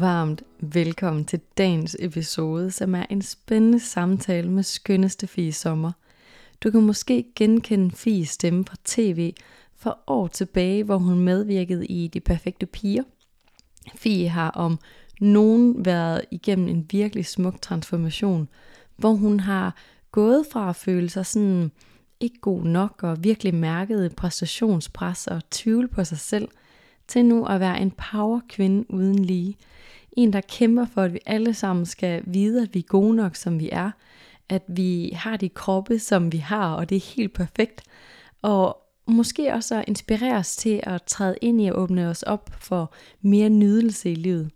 varmt velkommen til dagens episode, som er en spændende samtale med skønneste Fie Sommer. Du kan måske genkende Fies stemme fra tv for år tilbage, hvor hun medvirkede i De Perfekte Piger. Fie har om nogen været igennem en virkelig smuk transformation, hvor hun har gået fra at føle sig sådan ikke god nok og virkelig mærket præstationspres og tvivl på sig selv, til nu at være en power kvinde uden lige. En, der kæmper for, at vi alle sammen skal vide, at vi er gode nok, som vi er. At vi har de kroppe, som vi har, og det er helt perfekt. Og måske også inspirere os til at træde ind i at åbne os op for mere nydelse i livet.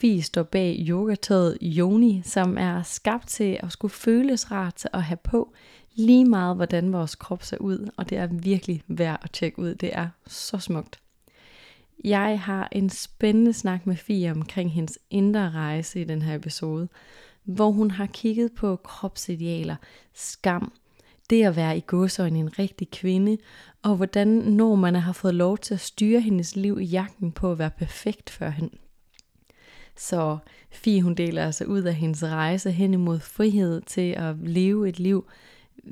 Fie står bag yogatøjet Yoni, som er skabt til at skulle føles rart at have på, lige meget hvordan vores krop ser ud, og det er virkelig værd at tjekke ud. Det er så smukt. Jeg har en spændende snak med Fie omkring hendes indre rejse i den her episode, hvor hun har kigget på kropsidealer, skam, det at være i godsøjne en rigtig kvinde, og hvordan normerne har fået lov til at styre hendes liv i jagten på at være perfekt for hende. Så Fie hun deler altså ud af hendes rejse hen imod frihed til at leve et liv,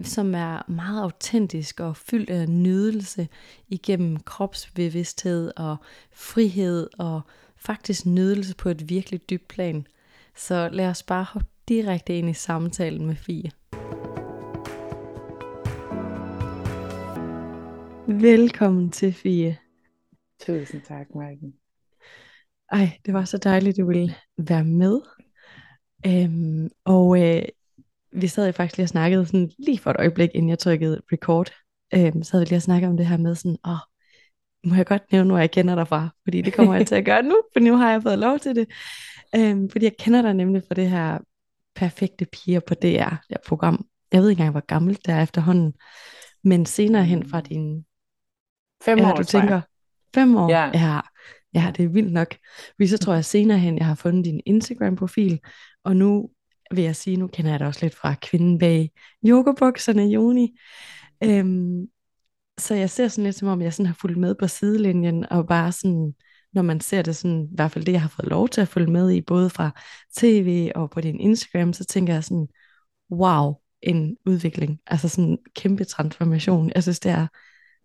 som er meget autentisk og fyldt af nydelse igennem kropsbevidsthed og frihed og faktisk nydelse på et virkelig dybt plan. Så lad os bare hoppe direkte ind i samtalen med Fie. Velkommen til Fie. Tusind tak, Marken. Ej, det var så dejligt, du ville være med. Øhm, og øh, vi sad faktisk lige og snakkede sådan, lige for et øjeblik, inden jeg trykkede record, øhm, så havde vi lige og snakket om det her med sådan, åh, må jeg godt nævne, hvor jeg kender dig fra, fordi det kommer jeg til at gøre nu, for nu har jeg fået lov til det. Øhm, fordi jeg kender dig nemlig fra det her perfekte piger på DR, det program. Jeg ved ikke engang, hvor gammelt det er efterhånden, men senere hen fra din... Fem ja, år, du tror jeg. tænker, fem år? Ja. ja. Ja, det er vildt nok. Fordi så tror jeg senere hen, jeg har fundet din Instagram-profil, og nu vil jeg sige, nu kender jeg det også lidt fra kvinden bag yogabukserne, Joni. Øhm, så jeg ser sådan lidt som om, jeg sådan har fulgt med på sidelinjen, og bare sådan, når man ser det sådan, i hvert fald det, jeg har fået lov til at følge med i, både fra tv og på din Instagram, så tænker jeg sådan, wow, en udvikling. Altså sådan en kæmpe transformation. Jeg synes, det er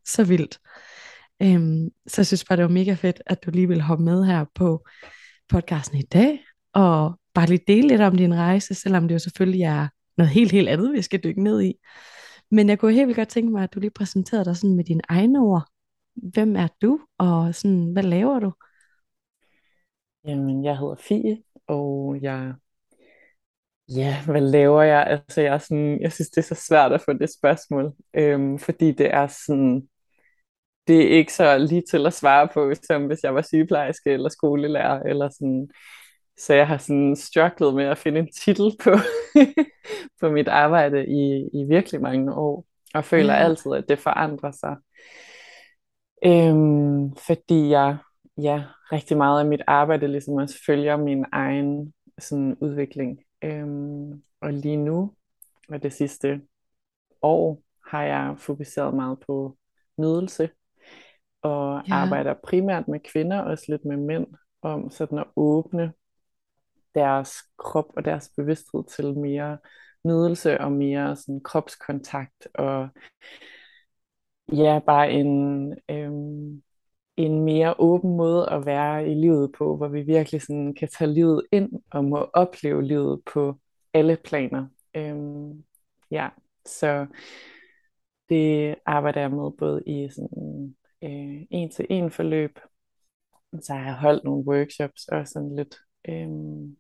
så vildt. Øhm, så jeg synes bare, det var mega fedt, at du lige ville hoppe med her på podcasten i dag, og bare lige dele lidt om din rejse, selvom det jo selvfølgelig er noget helt, helt andet, vi skal dykke ned i. Men jeg kunne helt vildt godt tænke mig, at du lige præsenterede dig sådan med dine egne ord. Hvem er du, og sådan, hvad laver du? Jamen, jeg hedder Fie, og jeg... Ja, hvad laver jeg? Altså, jeg, er sådan, jeg synes, det er så svært at få det spørgsmål, øhm, fordi det er sådan... Det er ikke så lige til at svare på, som hvis jeg var sygeplejerske eller skolelærer, eller sådan... Så jeg har sådan strugglet med at finde en titel på, på mit arbejde i, i virkelig mange år, og føler Ja. altid, at det forandrer sig. Øhm, fordi jeg ja, rigtig meget af mit arbejde ligesom også følger min egen sådan, udvikling. Øhm, og lige nu, og det sidste år, har jeg fokuseret meget på nydelse, og Ja. arbejder primært med kvinder, også lidt med mænd, om sådan at åbne deres krop og deres bevidsthed til mere nydelse og mere sådan kropskontakt og ja, bare en, øhm, en mere åben måde at være i livet på, hvor vi virkelig sådan kan tage livet ind og må opleve livet på alle planer. Øhm, ja, så det arbejder jeg med både i sådan øh, en-til-en forløb, så har jeg holdt nogle workshops og sådan lidt, øhm,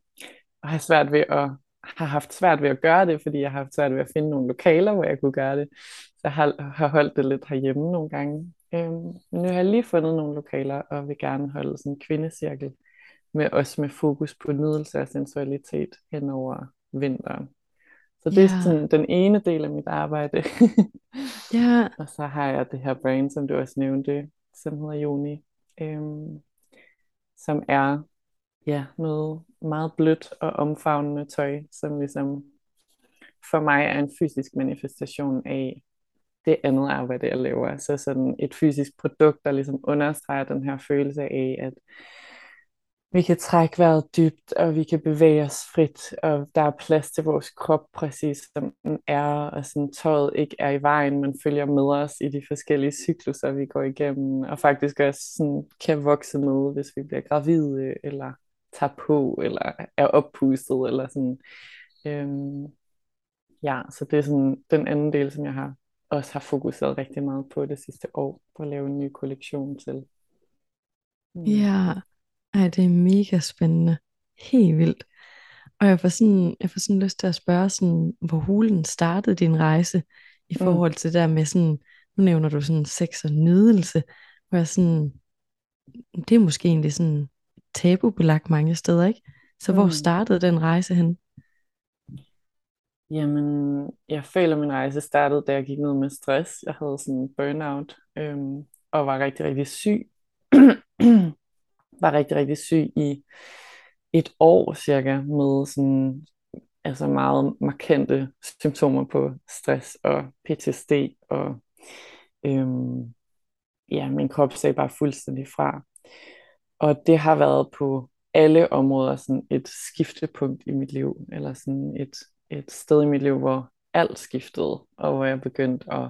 og har svært ved at har haft svært ved at gøre det, fordi jeg har haft svært ved at finde nogle lokaler, hvor jeg kunne gøre det. Så jeg har, har holdt det lidt herhjemme nogle gange. Øhm, men nu har jeg lige fundet nogle lokaler, og vil gerne holde sådan en kvindecirkel, med også med fokus på nydelse og sensualitet hen over vinteren. Så det Ja. er sådan den ene del af mit arbejde. Ja, og så har jeg det her brand, som du også nævnte, som hedder Joni, øhm, som er ja, noget meget blødt og omfavnende tøj, som ligesom for mig er en fysisk manifestation af det andet arbejde, jeg laver. Så sådan et fysisk produkt, der ligesom understreger den her følelse af, at vi kan trække vejret dybt, og vi kan bevæge os frit, og der er plads til vores krop præcis som den er, og sådan tøjet ikke er i vejen, men følger med os i de forskellige cykluser, vi går igennem, og faktisk også sådan kan vokse med, hvis vi bliver gravide, eller tager på, eller er oppustet, eller sådan. Øhm, ja, så det er sådan den anden del, som jeg har også har fokuseret rigtig meget på det sidste år, på at lave en ny kollektion til. Mm. Ja, ej, det er mega spændende. Helt vildt. Og jeg får sådan, jeg får sådan lyst til at spørge, sådan, hvor hulen startede din rejse i mm. forhold til der med sådan, nu nævner du sådan sex og nydelse, hvor jeg sådan, det er måske egentlig sådan tabubelagt mange steder, ikke? Så hvor mm. startede den rejse hen? Jamen, jeg føler, at min rejse startede, da jeg gik ned med stress. Jeg havde sådan en burnout, øhm, og var rigtig, rigtig syg. var rigtig, rigtig syg i et år cirka, med sådan, altså meget markante symptomer på stress og PTSD, og øhm, ja, min krop sagde bare fuldstændig fra. Og det har været på alle områder sådan et skiftepunkt i mit liv, eller sådan et, et sted i mit liv, hvor alt skiftede, og hvor jeg begyndte at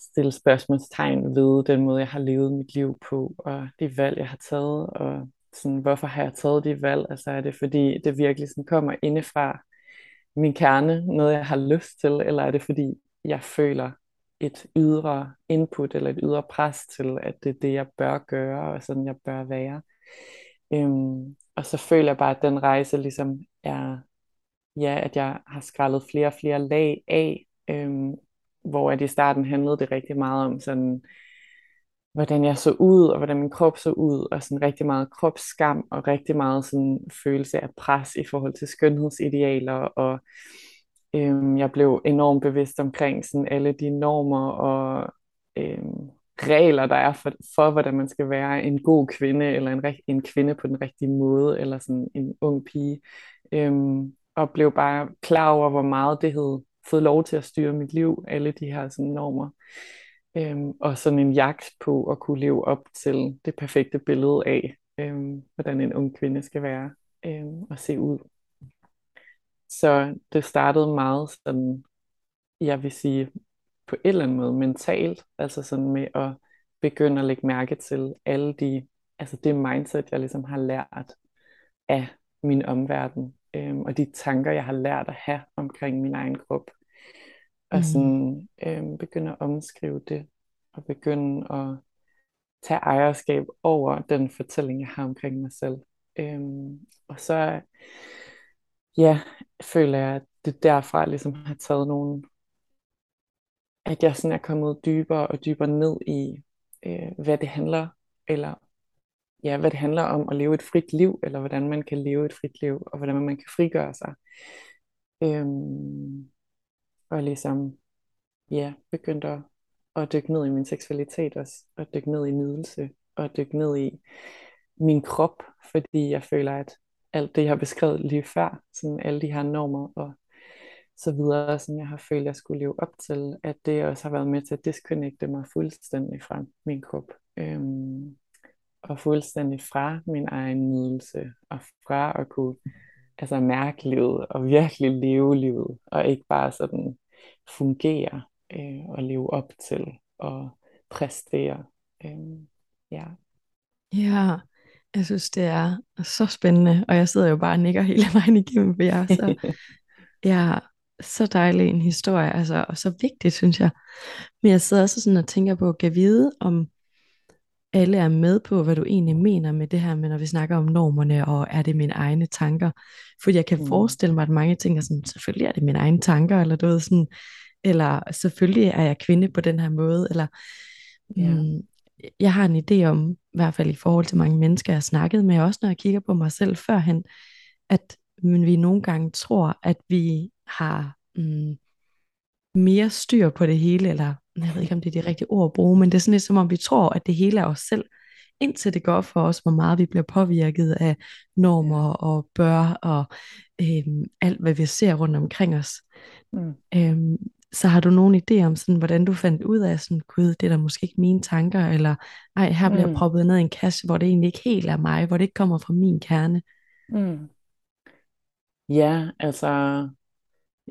stille spørgsmålstegn ved den måde, jeg har levet mit liv på, og de valg, jeg har taget, og sådan, hvorfor har jeg taget de valg? Altså er det fordi, det virkelig sådan kommer indefra min kerne, noget jeg har lyst til, eller er det fordi, jeg føler et ydre input, eller et ydre pres til, at det er det, jeg bør gøre, og sådan jeg bør være. Øhm, og så føler jeg bare, at den rejse ligesom er, ja, at jeg har skrællet flere og flere lag af, øhm, hvor at i starten handlede det rigtig meget om sådan, hvordan jeg så ud, og hvordan min krop så ud, og sådan rigtig meget kropsskam, og rigtig meget sådan følelse af pres i forhold til skønhedsidealer, og øhm, jeg blev enormt bevidst omkring sådan alle de normer og øhm, regler, der er for, for, hvordan man skal være en god kvinde, eller en, en kvinde på den rigtige måde, eller sådan en ung pige, øhm, og blev bare klar over, hvor meget det hed fået lov til at styre mit liv, alle de her sådan, normer. Øhm, og sådan en jagt på at kunne leve op til det perfekte billede af, øhm, hvordan en ung kvinde skal være øhm, og se ud. Så det startede meget sådan, jeg vil sige, på en eller anden måde mentalt, altså sådan med at begynde at lægge mærke til alle de, altså det mindset, jeg ligesom har lært af min omverden, øhm, og de tanker, jeg har lært at have omkring min egen krop. Og mm. sådan øhm, begynde at omskrive det, og begynde at tage ejerskab over den fortælling, jeg har omkring mig selv. Øhm, og så ja, føler jeg, at det derfra ligesom har taget nogle, at jeg sådan er kommet dybere og dybere ned i, øh, hvad det handler, eller ja, hvad det handler om at leve et frit liv, eller hvordan man kan leve et frit liv, og hvordan man kan frigøre sig. Øhm, og ligesom, ja, begyndte at, at dykke ned i min seksualitet også, og dykke ned i nydelse, og dykke ned i min krop, fordi jeg føler, at alt det, jeg har beskrevet lige før, sådan alle de her normer og så videre, som jeg har følt, jeg skulle leve op til, at det også har været med til at disconnecte mig fuldstændig fra min krop. Øhm, og fuldstændig fra min egen nydelse, og fra at kunne altså, mærke livet, og virkelig leve livet, og ikke bare sådan fungere øh, og leve op til, og præstere. Øhm, ja. Ja, jeg synes, det er så spændende, og jeg sidder jo bare og nikker hele vejen igennem, for jeg er så, ja, så dejlig en historie, altså, og så vigtigt, synes jeg. Men jeg sidder også sådan og tænker på, at vide, om alle er med på, hvad du egentlig mener med det her, med når vi snakker om normerne, og er det mine egne tanker? Fordi jeg kan mm. forestille mig, at mange tænker sådan, selvfølgelig er det mine egne tanker, eller du ved sådan, eller selvfølgelig er jeg kvinde på den her måde, eller ja. mm, jeg har en idé om, i hvert fald i forhold til mange mennesker, jeg har snakket med, også når jeg kigger på mig selv førhen, at men vi nogle gange tror, at vi har mm, mere styr på det hele, eller jeg ved ikke, om det er det rigtige ord at bruge, men det er sådan lidt som om, vi tror, at det hele er os selv, indtil det går for os, hvor meget vi bliver påvirket af normer og bør og øhm, alt, hvad vi ser rundt omkring os. Mm. Øhm, så har du nogen idé om, sådan, hvordan du fandt ud af, sådan, gud, det er da måske ikke mine tanker, eller ej, her bliver Mm. proppet ned i en kasse, hvor det egentlig ikke helt er mig, hvor det ikke kommer fra min kerne. Mm. Ja, altså,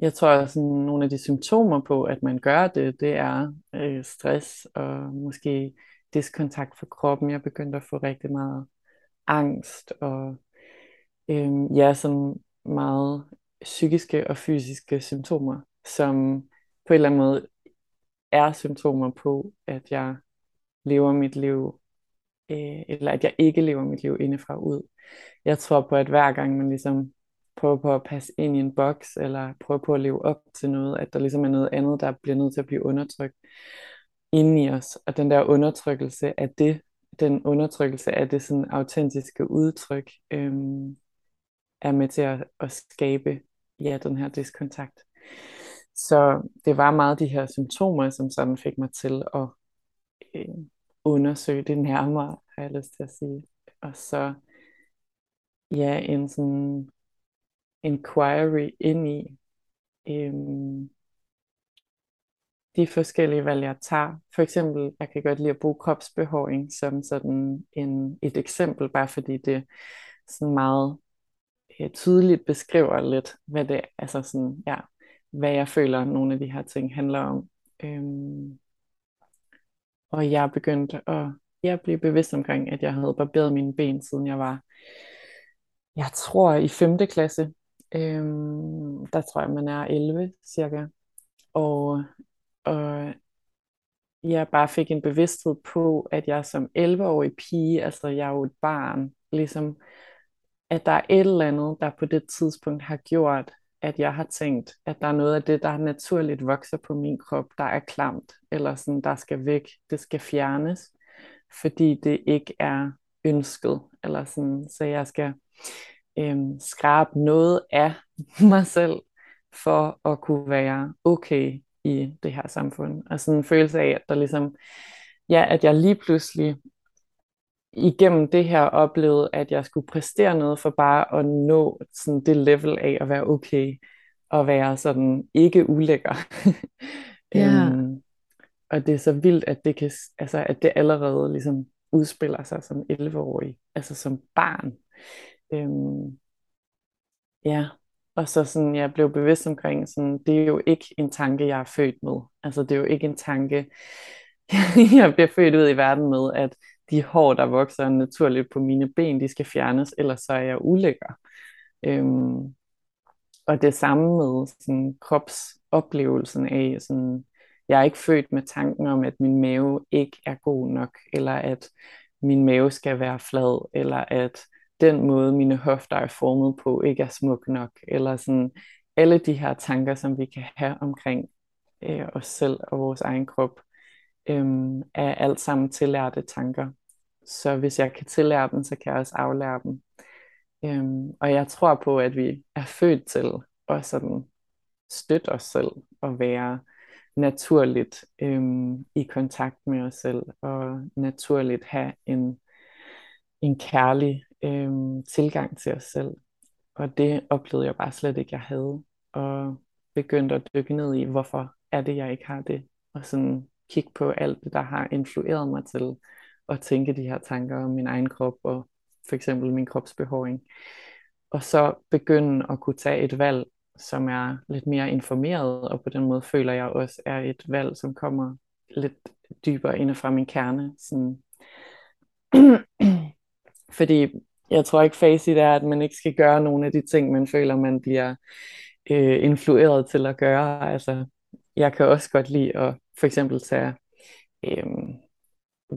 jeg tror, at sådan nogle af de symptomer på, at man gør det, det er øh, stress og måske diskontakt for kroppen. Jeg begyndte at få rigtig meget angst og øh, ja, sådan meget psykiske og fysiske symptomer, som på en eller anden måde er symptomer på, at jeg lever mit liv, øh, eller at jeg ikke lever mit liv indefra ud. Jeg tror på, at hver gang man ligesom prøver på at passe ind i en boks, eller prøver på at leve op til noget, at der ligesom er noget andet, der bliver nødt til at blive undertrykt inde i os. Og den der undertrykkelse af det, den undertrykkelse af det sådan autentiske udtryk, øhm, er med til at, at skabe ja, den her diskontakt. Så det var meget de her symptomer, som sådan fik mig til at øh, undersøge det nærmere, har jeg lyst til at sige. Og så ja, en sådan inquiry ind i øh, de forskellige valg, jeg tager. For eksempel, jeg kan godt lide at bruge kropsbehåring som sådan en, et eksempel, bare fordi det sådan meget øh, tydeligt beskriver lidt, hvad det altså sådan, ja, hvad jeg føler, nogle af de her ting handler om. Øhm, og jeg begyndte at jeg blev bevidst omkring, at jeg havde barberet mine ben, siden jeg var, jeg tror i 5. klasse. Øhm, der tror jeg, man er 11 cirka. Og, og jeg bare fik en bevidsthed på, at jeg som 11-årig pige, altså jeg er jo et barn, ligesom, at der er et eller andet, der på det tidspunkt har gjort, at jeg har tænkt, at der er noget af det, der naturligt vokser på min krop, der er klamt, eller sådan, der skal væk, det skal fjernes, fordi det ikke er ønsket, eller sådan, så jeg skal øhm, skrabe noget af mig selv, for at kunne være okay i det her samfund. Og sådan en følelse af, at der ligesom, ja, at jeg lige pludselig igennem det her oplevede, at jeg skulle præstere noget for bare at nå sådan det level af at være okay, og være sådan ikke ulækker. Ja. øhm, og det er så vildt, at det, kan, altså, at det allerede ligesom udspiller sig som 11-årig, altså som barn. Øhm, ja, og så sådan, jeg blev bevidst omkring, sådan, det er jo ikke en tanke, jeg er født med. Altså det er jo ikke en tanke, jeg bliver født ud i verden med, at de hår, der vokser naturligt på mine ben, de skal fjernes, ellers så er jeg ulækker. Øhm, og det samme med sådan, kropsoplevelsen af, sådan, jeg er ikke født med tanken om, at min mave ikke er god nok, eller at min mave skal være flad, eller at den måde, mine hofter er formet på, ikke er smuk nok, eller sådan alle de her tanker, som vi kan have omkring øh, os selv og vores egen krop, øhm, er alt sammen tillærte tanker. Så hvis jeg kan tillære dem, så kan jeg også aflære dem. Øhm, og jeg tror på, at vi er født til at sådan støtte os selv og være naturligt øhm, i kontakt med os selv og naturligt have en, en kærlig øhm, tilgang til os selv. Og det oplevede jeg bare slet ikke, jeg havde. Og begyndte at dykke ned i, hvorfor er det, jeg ikke har det. Og sådan kigge på alt det, der har influeret mig til at tænke de her tanker om min egen krop og for eksempel min kropsbehåring. Og så begynde at kunne tage et valg, som er lidt mere informeret, og på den måde føler jeg også er et valg, som kommer lidt dybere inde fra min kerne. Sådan. Fordi jeg tror ikke facit er, at man ikke skal gøre nogle af de ting, man føler, man bliver øh, influeret til at gøre. Altså, jeg kan også godt lide at for eksempel tage øh,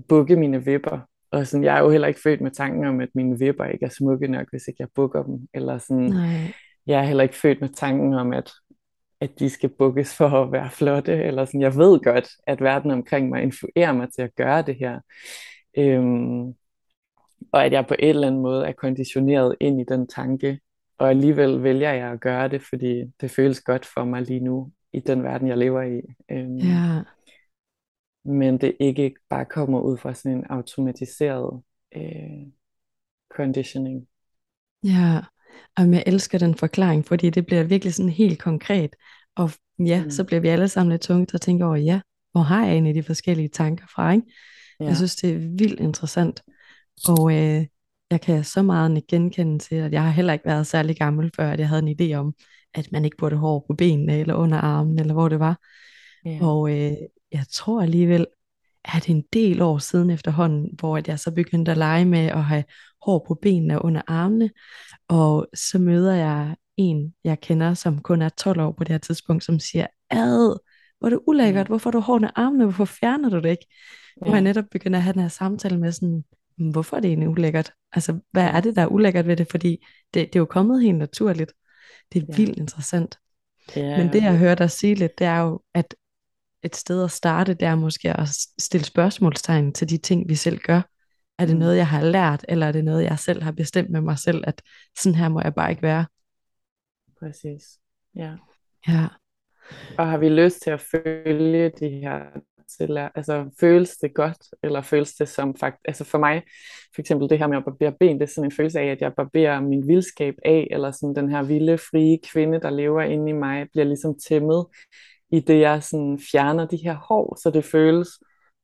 bukke mine vipper. Og sådan, jeg er jo heller ikke født med tanken om, at mine vipper ikke er smukke nok, hvis ikke jeg bukker dem. Eller sådan, Nej. jeg er heller ikke født med tanken om, at, at de skal bukkes for at være flotte. Eller sådan, jeg ved godt, at verden omkring mig influerer mig til at gøre det her. Øhm, og at jeg på en eller anden måde er konditioneret ind i den tanke. Og alligevel vælger jeg at gøre det, fordi det føles godt for mig lige nu, i den verden, jeg lever i. Øhm, Ja. men det ikke bare kommer ud fra sådan en automatiseret øh, conditioning. Ja, og jeg elsker den forklaring, fordi det bliver virkelig sådan helt konkret. Og ja, Mm. så bliver vi alle sammen lidt tunge til at tænke over, ja, hvor har jeg egentlig de forskellige tanker fra, ikke? Ja. Jeg synes, det er vildt interessant. Og øh, jeg kan så meget genkende til, at jeg har heller ikke været særlig gammel, før at jeg havde en idé om, at man ikke burde hår på benene, eller under armen, eller hvor det var. Ja. Og øh, jeg tror alligevel, at det en del år siden efterhånden, hvor at jeg så begyndte at lege med at have hår på benene og under armene. Og så møder jeg en, jeg kender, som kun er 12 år på det her tidspunkt, som siger, ad, hvor er det ulækkert, Ja. hvorfor har du hår under armene, hvorfor fjerner du det ikke? Hvor jeg Ja. netop begynder at have den her samtale med sådan, "Men hvorfor er det egentlig ulækkert? Altså, hvad er det, der er ulækkert ved det? Fordi det, det er jo kommet helt naturligt. Det er Ja. vildt interessant. Ja, Men det, jeg hører dig sige lidt, det er jo, at et sted at starte, det er måske at stille spørgsmålstegn til de ting, vi selv gør. Er det Mm. noget, jeg har lært, eller er det noget, jeg selv har bestemt med mig selv, at sådan her må jeg bare ikke være? Præcis. Ja. Ja, Og har vi lyst til at følge de her til, at- altså føles det godt, eller føles det som faktisk, altså for mig, for eksempel det her med at barbere ben, det er sådan en følelse af, at jeg barberer min vildskab af, eller sådan den her vilde, frie kvinde, der lever inde i mig, bliver ligesom tæmmet i det, jeg sådan fjerner de her hår, så det føles,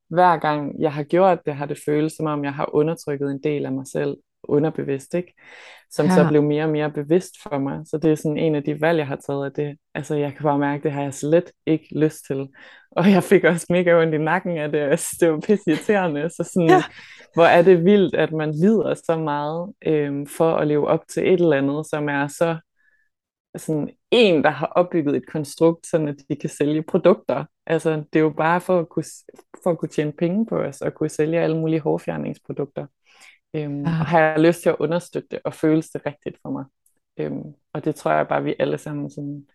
hver gang jeg har gjort det, har det føles som om, jeg har undertrykket en del af mig selv, underbevidst, ikke? Som så Ja. blev mere og mere bevidst for mig. Så det er sådan en af de valg, jeg har taget af det. Altså, jeg kan bare mærke, det har jeg slet ikke lyst til. Og jeg fik også mega ondt i nakken af det, og synes, det var pisse irriterende. Så sådan, Ja. ja. hvor er det vildt, at man lider så meget øhm, for at leve op til et eller andet, som er så sådan en, der har opbygget et konstrukt, sådan at de kan sælge produkter. Altså, det er jo bare for at kunne, for at kunne tjene penge på os, og kunne sælge alle mulige hårfjerningsprodukter. Øhm, Ja. og har jeg lyst til at understøtte det, og føles det rigtigt for mig. Øhm, og det tror jeg bare, vi alle sammen sådan...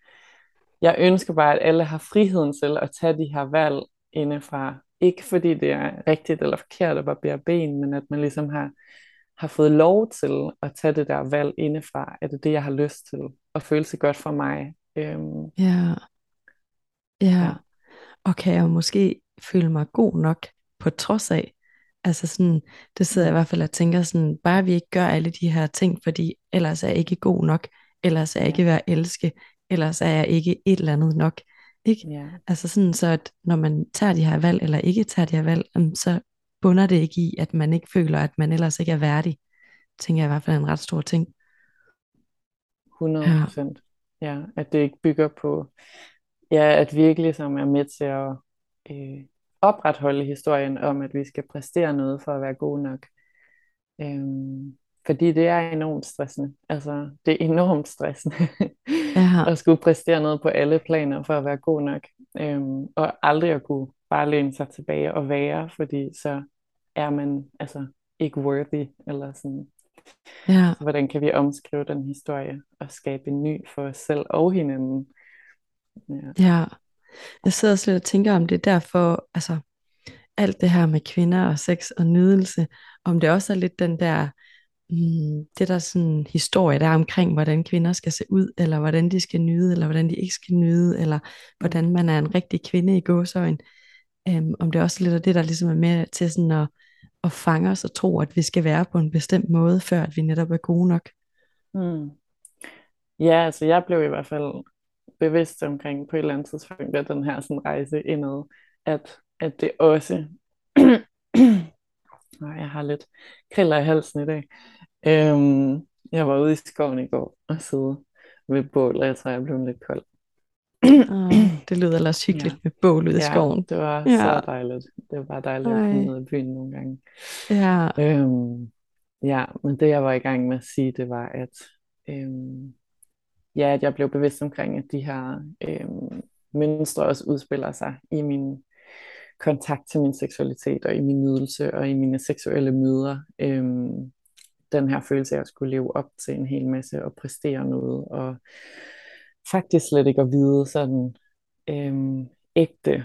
Jeg ønsker bare, at alle har friheden til at tage de her valg indefra. Ikke fordi det er rigtigt eller forkert at barbere ben, men at man ligesom har, har fået lov til at tage det der valg indefra. Er det det, jeg har lyst til? Og føle sig godt for mig. Øhm, ja, ja. Ja. Og kan jeg måske føle mig god nok på trods af? Altså sådan, det sidder jeg i hvert fald og tænker sådan, bare vi ikke gør alle de her ting, fordi ellers er jeg ikke god nok, ellers er jeg Ja. ikke værd at elske, ellers er jeg ikke et eller andet nok. Ikke? ja, Altså sådan så, at når man tager de her valg, eller ikke tager de her valg, så bunder det ikke i, at man ikke føler, at man ellers ikke er værdig. Tænker jeg i hvert fald er en ret stor ting. 100 procent. Ja, at det ikke bygger på, ja, at vi ikke ligesom er med til at øh, opretholde historien om, at vi skal præstere noget for at være gode nok. Øhm, fordi det er enormt stressende. Altså, det er enormt stressende Ja, at skulle præstere noget på alle planer for at være god nok. Øhm, og aldrig at kunne bare læne sig tilbage og være, fordi så er man altså ikke worthy, eller sådan. ja, Så hvordan kan vi omskrive den historie og skabe en ny for os selv og hinanden? Ja. ja. Jeg sidder også lidt og tænker om det er derfor, altså alt det her med kvinder og sex og nydelse, om det også er lidt den der, mm, det der sådan historie der er omkring, hvordan kvinder skal se ud, eller hvordan de skal nyde, eller hvordan de ikke skal nyde, eller hvordan man er en rigtig kvinde i gåsøjen. Um, øhm, om det også er lidt af det, der ligesom er med til sådan at, at fange os og tro, at vi skal være på en bestemt måde, før at vi netop er gode nok. Mm. Ja, altså jeg blev i hvert fald bevidst omkring på et eller andet tidspunkt af den her sådan rejse indad, at, at det også, Nej, jeg har lidt kriller i halsen i dag. Øhm, jeg var ude i skoven i går og sidde ved bål, og jeg tror, jeg blev lidt kold. Oh, det lyder ellers hyggeligt Ja. med bål ude i skoven. det var Ja. så dejligt. Det var bare dejligt at Ej. komme ud af byen nogle gange. Ja, Øhm, ja, men det jeg var i gang med at sige, det var, at, øhm, ja, at jeg blev bevidst omkring, at de her øh, mønstre også udspiller sig i min kontakt til min seksualitet og i min nydelse og i mine seksuelle møder. Øh, den her følelse af at skulle leve op til en hel masse og præstere noget og faktisk slet ikke at vide sådan øh, ægte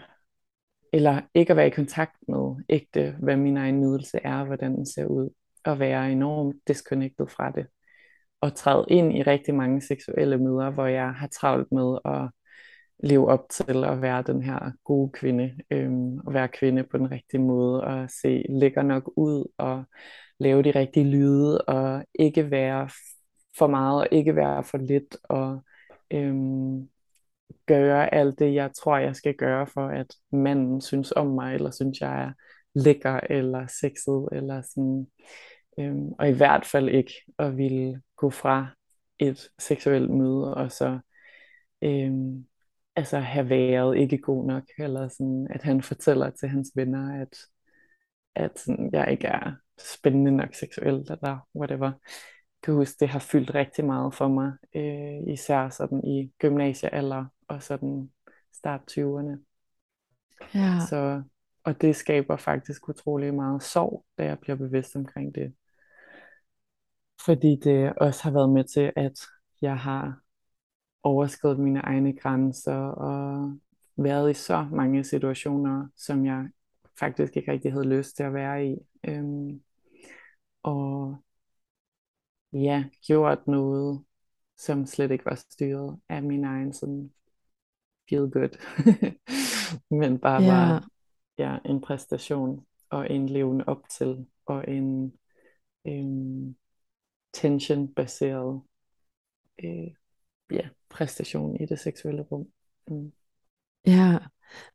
eller ikke at være i kontakt med ægte, hvad min egen nydelse er, hvordan den ser ud, og være enormt disconnected fra det, og træde ind i rigtig mange seksuelle møder, hvor jeg har travlt med at leve op til at være den her gode kvinde, øhm, og være kvinde på den rigtige måde, og se lækker nok ud, og lave de rigtige lyde, og ikke være for meget, og ikke være for lidt, og øhm, gøre alt det, jeg tror, jeg skal gøre, for at manden synes om mig, eller synes, jeg er lækker, eller sexet, eller sådan. Øhm, og i hvert fald ikke at ville gå fra et seksuelt møde, og så øhm, altså have været ikke god nok, eller sådan, at han fortæller til hans venner, at, at sådan, jeg ikke er spændende nok seksuelt, eller whatever. Jeg kan huske, det har fyldt rigtig meget for mig, øh, især sådan i gymnasiealder, og sådan start 20'erne. Ja. Så, og det skaber faktisk utrolig meget sorg, da jeg bliver bevidst omkring det. Fordi det også har været med til, at jeg har overskrevet mine egne grænser og været i så mange situationer, som jeg faktisk ikke rigtig havde lyst til at være i. Øhm, og ja, gjort noget, som slet ikke var styret af min egen sådan feel good, men bare Ja. var ja, en præstation og en levende op til og en øhm, tension-baseret øh, ja, præstation i det seksuelle rum. Mm. Ja,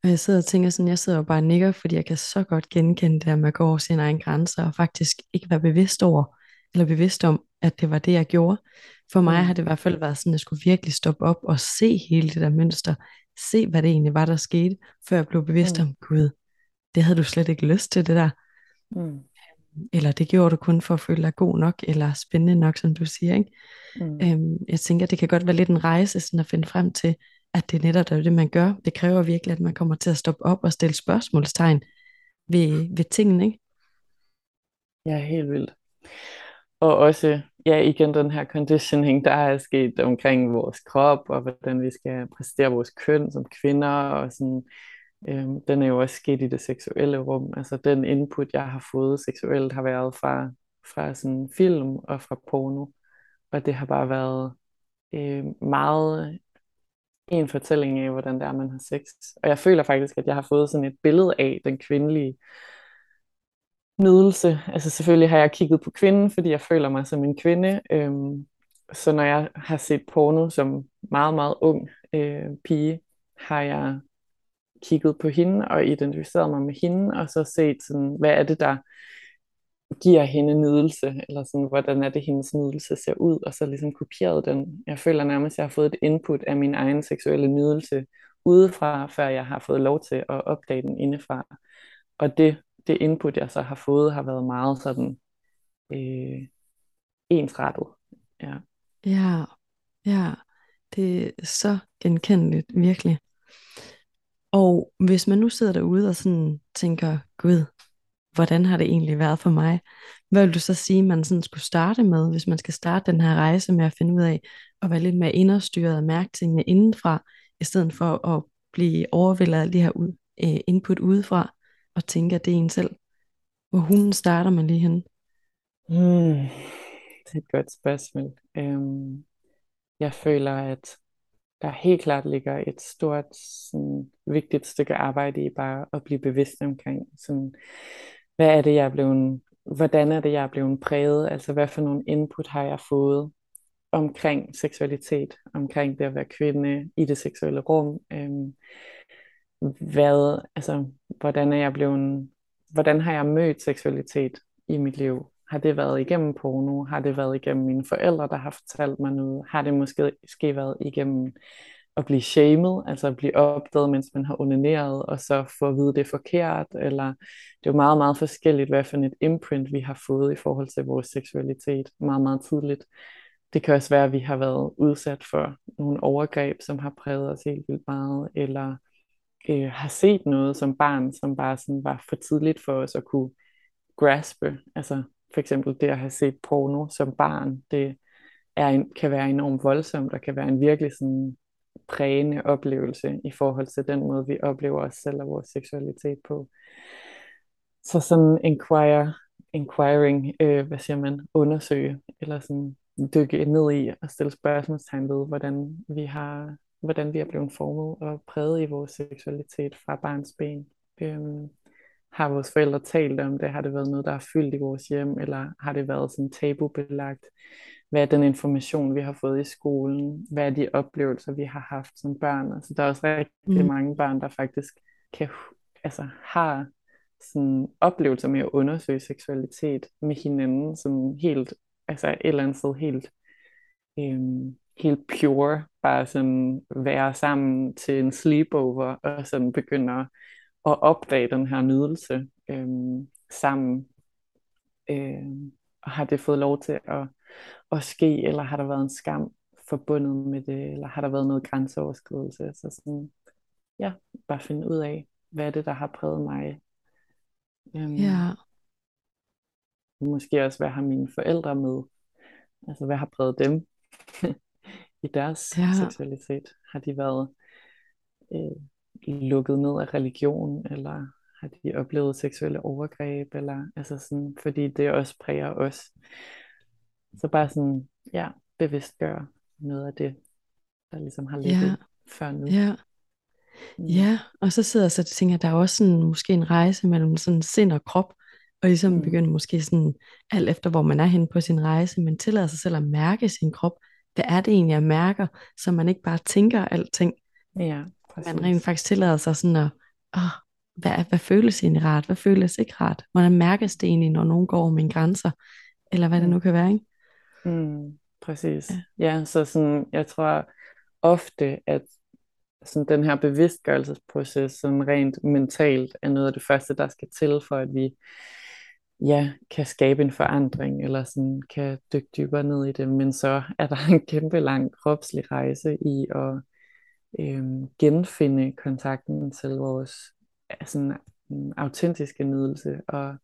og jeg sidder og tænker sådan, jeg sidder jo bare og nikker, fordi jeg kan så godt genkende det at gå over sine egne grænser, og faktisk ikke være bevidst over, eller bevidst om, at det var det, jeg gjorde. For mig Mm. har det i hvert fald været sådan, at jeg skulle virkelig stoppe op og se hele det der mønster, se hvad det egentlig var, der skete, før jeg blev bevidst Mm. om, gud, det havde du slet ikke lyst til det der, Mm. Eller det gjorde du kun for at føle dig god nok, eller spændende nok, som du siger, ikke? Mm. Øhm, jeg tænker, det kan godt være lidt en rejse sådan at finde frem til, at det netop er det, man gør. Det kræver virkelig, at man kommer til at stoppe op og stille spørgsmålstegn ved, ved tingene, ikke? Ja, helt vildt. Og også, ja, igen den her conditioning, der er sket omkring vores krop, og hvordan vi skal præstere vores køn som kvinder, og sådan, øhm, den er jo også sket i det seksuelle rum. Altså den input, jeg har fået seksuelt, har været fra, fra sådan film og fra porno, og det har bare været øh, meget en fortælling af, hvordan det er, man har sex. Og jeg føler faktisk, at jeg har fået sådan et billede af den kvindelige nydelse. Altså selvfølgelig har jeg kigget på kvinden, fordi jeg føler mig som en kvinde. Øhm, så når jeg har set porno som meget, meget ung øh, pige, har jeg kigget på hende og identificeret mig med hende, og så set sådan, hvad er det, der giver hende nydelse, eller sådan, hvordan er det, hendes nydelse ser ud, og så ligesom kopieret den. Jeg føler nærmest, at jeg har fået et input af min egen seksuelle nydelse udefra, før jeg har fået lov til at opdage den indefra. Og det, det input, jeg så har fået, har været meget sådan øh, ensrettet. Ja. Ja, ja, det er så genkendeligt, virkelig. Og hvis man nu sidder derude og sådan tænker, gud, hvordan har det egentlig været for mig? Hvad vil du så sige, man sådan skulle starte med, hvis man skal starte den her rejse med at finde ud af at være lidt mere inderstyret og mærke tingene indenfra, i stedet for at blive overvældet af de her ud, øh, input udefra, og tænke, at det er en selv. Hvor hunden starter man lige hen? Hmm, det er et godt spørgsmål. Øhm, jeg føler, at der helt klart ligger et stort, sådan, vigtigt stykke arbejde i bare at blive bevidst omkring, sådan, hvad er det, jeg er blevet, hvordan er det, jeg er blevet præget, altså hvad for nogle input har jeg fået omkring seksualitet, omkring det at være kvinde i det seksuelle rum, øhm, hvad, altså, hvordan er jeg blevet, hvordan har jeg mødt seksualitet i mit liv? Har det været igennem porno? Har det været igennem mine forældre, der har fortalt mig noget? Har det måske, måske været igennem at blive shamed, altså at blive opdaget, mens man har onaneret, og så få at vide, det er forkert, eller det er jo meget, meget forskelligt, hvad for et imprint vi har fået i forhold til vores seksualitet meget, meget tidligt. Det kan også være, at vi har været udsat for nogle overgreb, som har præget os helt vildt meget, eller øh, har set noget som barn, som bare sådan var for tidligt for os at kunne graspe. Altså for eksempel det at have set porno som barn, det er en, kan være enormt voldsomt, og kan være en virkelig sådan prægende oplevelse i forhold til den måde, vi oplever os selv og vores seksualitet på. Så sådan inquire, inquiring, øh, hvad siger man, undersøge, eller sådan dykke ned i og stille spørgsmålstegn ved, hvordan vi har, hvordan vi er blevet formet og præget i vores seksualitet fra barns ben. Øhm, har vores forældre talt om det? Har det været noget, der er fyldt i vores hjem? Eller har det været sådan tabubelagt? hvad er den information, vi har fået i skolen, hvad er de oplevelser, vi har haft som børn. Altså, der er også rigtig mm. mange børn, der faktisk kan, altså, har sådan oplevelser med at undersøge seksualitet med hinanden, som helt, altså et eller andet sted helt, øhm, helt pure, bare sådan være sammen til en sleepover, og sådan begynder at opdage den her nydelse øhm, sammen. Øhm, og har det fået lov til at, at ske, eller har der været en skam forbundet med det, eller har der været noget grænseoverskridelse? Så sådan, ja, bare finde ud af, hvad er det, der har præget mig Um, ja. Måske også, hvad har mine forældre med? Altså, hvad har præget dem i deres ja. seksualitet? Har de været øh, lukket ned af religion, eller har de oplevet seksuelle overgreb, eller altså sådan, fordi det også præger os. Så bare sådan, ja, bevidst gøre noget af det, der ligesom har ligget ja. før nu. Ja. Mm. Ja, og så sidder jeg så og tænker, at der er også sådan, måske en rejse mellem sådan sind og krop, og ligesom mm. begynder måske sådan, alt efter hvor man er henne på sin rejse, men tillader sig selv at mærke sin krop. Hvad er det egentlig, jeg mærker, så man ikke bare tænker alting. Ja, præcis. Man rent faktisk tillader sig sådan at, åh, hvad, hvad føles egentlig rart, hvad føles ikke rart? Hvordan mærkes det egentlig, når nogen går over mine grænser, eller hvad mm. det nu kan være, ikke? Mm, præcis. Ja. ja, så sådan, jeg tror ofte, at sådan den her bevidstgørelsesproces, sådan rent mentalt, er noget af det første, der skal til, for at vi ja, kan skabe en forandring, eller sådan kan dykke dybere ned i det. Men så er der en kæmpe lang kropslig rejse i at øhm, genfinde kontakten til vores sådan, mm, autentiske nydelse og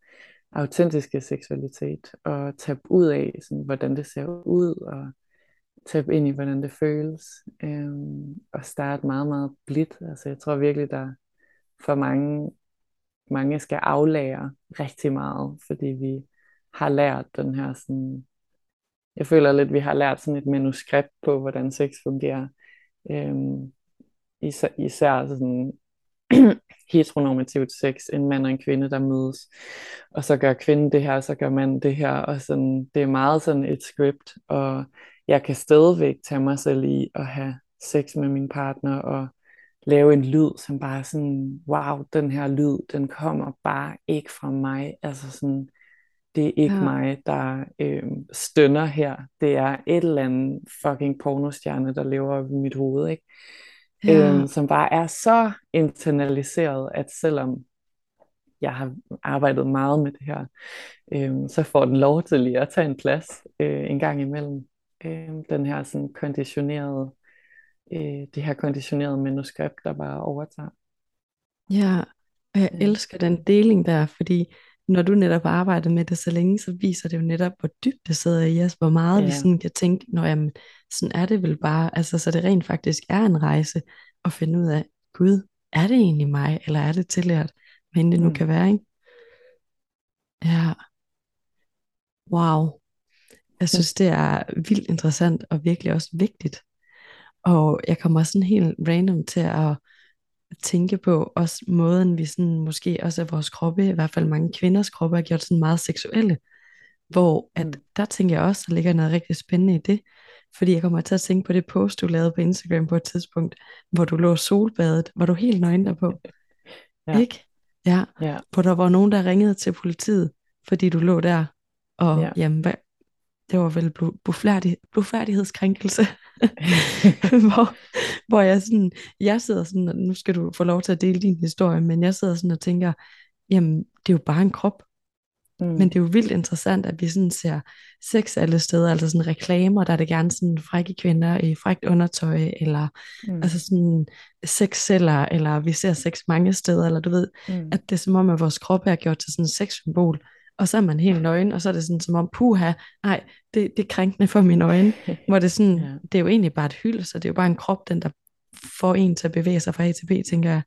autentiske seksualitet, og tage ud af, sådan, hvordan det ser ud, og tabe ind i, hvordan det føles, øh, og starte meget, meget blidt. Altså jeg tror virkelig, der for mange, mange skal aflære rigtig meget, fordi vi har lært den her sådan, jeg føler lidt, vi har lært sådan et manuskript på, hvordan sex fungerer. Øhm, især, især altså sådan heteronormativt sex, en mand og en kvinde, der mødes, og så gør kvinden det her, og så gør manden det her, og sådan, det er meget sådan et script, og jeg kan stadigvæk tage mig selv i at have sex med min partner og lave en lyd, som bare sådan, wow, den her lyd, den kommer bare ikke fra mig. Altså sådan, det er ikke ja. mig, der øh, stønner her. Det er et eller andet fucking pornostjerne, der lever i mit hoved, ikke? Ja. Øhm, som bare er så internaliseret, at selvom jeg har arbejdet meget med det her, øh, så får den lov til lige at tage en plads øh, en gang imellem øh, den her sådan konditionerede, øh, det her konditionerede manuskript, der bare overtager. Ja, og jeg elsker den deling der, fordi når du netop arbejder med det så længe, så viser det jo netop, hvor dybt det sidder i os, hvor meget ja. vi sådan kan tænke, når jamen, sådan er det vel bare, altså så det rent faktisk er en rejse at finde ud af, Gud, er det egentlig mig, eller er det tillært, hvad det nu mm. kan være, ikke? Ja. Wow. Jeg synes, det er vildt interessant og virkelig også vigtigt. Og jeg kommer sådan helt random til at tænke på også måden, vi sådan måske også af vores kroppe, i hvert fald mange kvinders kroppe, har gjort sådan meget seksuelle. Hvor at, mm. der tænker jeg også, der ligger noget rigtig spændende i det. Fordi jeg kommer til at tænke på det post, du lavede på Instagram på et tidspunkt, hvor du lå solbadet, var du helt nøgen derpå. Ja. Ikke? Ja. ja. Hvor der var nogen, der ringede til politiet, fordi du lå der. Og ja. jamen, hvad, det var vel blufærdig, blufærdighedskrænkelse, hvor, hvor jeg sådan, jeg sidder sådan, og nu skal du få lov til at dele din historie, men jeg sidder sådan og tænker, jamen, det er jo bare en krop. Mm. Men det er jo vildt interessant, at vi sådan ser sex alle steder, altså sådan reklamer, der er det gerne sådan frække kvinder i frækt undertøj, eller mm. altså sådan sexceller, eller vi ser sex mange steder, eller du ved, mm. at det er som om, at vores krop er gjort til sådan en sexsymbol og så er man helt nøgen, og så er det sådan som om, puha, nej, det, det er krænkende for mine øjne, hvor det, sådan, ja. det er jo egentlig bare et hyld, så det er jo bare en krop, den der får en til at bevæge sig fra A til B, tænker jeg.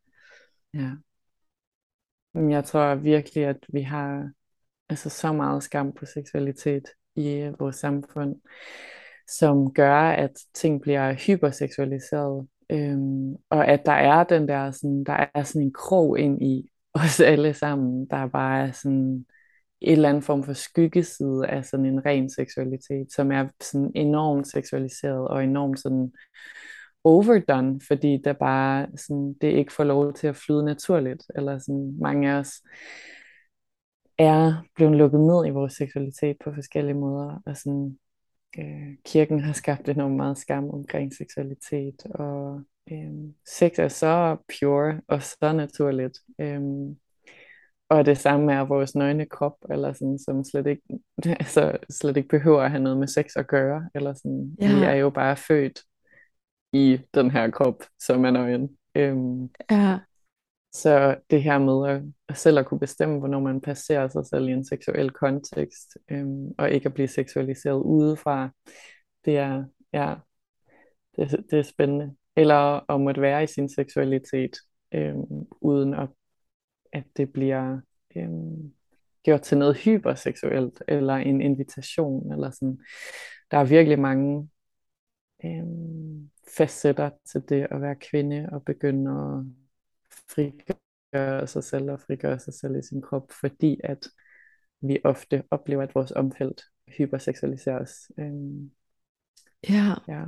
Ja. Jeg tror virkelig, at vi har altså så meget skam på seksualitet i vores samfund, som gør, at ting bliver hyperseksualiseret. Øhm, og at der er den der sådan, der er sådan en krog ind i os alle sammen, der bare er sådan en eller anden form for skyggeside af sådan en ren seksualitet, som er sådan enormt seksualiseret og enormt sådan overdone, fordi der bare sådan, det ikke får lov til at flyde naturligt, eller sådan mange af os er blevet lukket ned i vores seksualitet på forskellige måder, og sådan, øh, kirken har skabt enormt meget skam omkring seksualitet, og øh, sex er så pure og så naturligt, øh, og det samme er vores nøgne krop, eller sådan, som slet ikke, altså, slet ikke behøver at have noget med sex at gøre. Eller sådan. Ja. Vi er jo bare født i den her krop, som er nøgen. Øhm, ja. Så det her med at selv at kunne bestemme, hvornår man passerer sig selv i en seksuel kontekst, øhm, og ikke at blive seksualiseret udefra, det er, ja, det, det er spændende. Eller at måtte være i sin seksualitet, øhm, uden at at det bliver øhm, gjort til noget hyperseksuelt, eller en invitation, eller sådan. Der er virkelig mange øhm, facetter til det at være kvinde, og begynde at frigøre sig selv, og frigøre sig selv i sin krop, fordi at vi ofte oplever, at vores omfelt hyperseksualiseres. Øhm, ja. ja.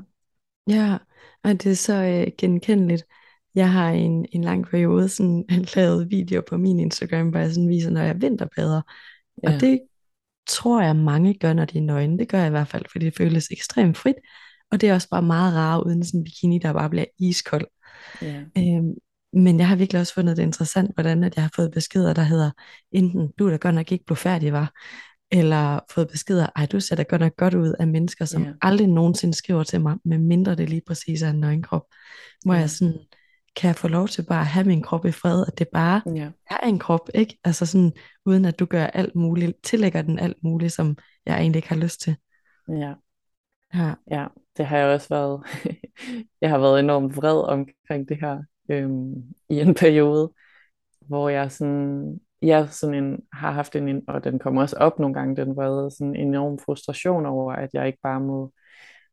Ja, og det er så øh, genkendeligt. Jeg har en, en lang periode sådan, lavet videoer på min Instagram, hvor jeg sådan viser, når jeg vinterbader. Ja. Og det tror jeg mange gør, når de er nøgne. Det gør jeg i hvert fald, fordi det føles ekstremt frit. Og det er også bare meget rart uden sådan en bikini, der bare bliver iskold. Ja. Øhm, men jeg har virkelig også fundet det interessant, hvordan at jeg har fået beskeder, der hedder, enten du er da godt nok ikke blev færdig, var, eller fået beskeder, ej du ser da godt nok godt ud af mennesker, som yeah. aldrig nogensinde skriver til mig, med mindre det lige præcis er en nøgenkrop. Hvor yeah. jeg sådan, kan jeg få lov til bare at have min krop i fred, at det bare ja. er en krop, ikke? Altså sådan, uden at du gør alt muligt, tillægger den alt muligt, som jeg egentlig ikke har lyst til. Ja. Ja. Ja, det har jeg også været. jeg har været enormt vred omkring det her øhm, i en periode, hvor jeg sådan, jeg sådan en, har haft en, og den kommer også op nogle gange, den vrede, sådan en enorm frustration over, at jeg ikke bare må,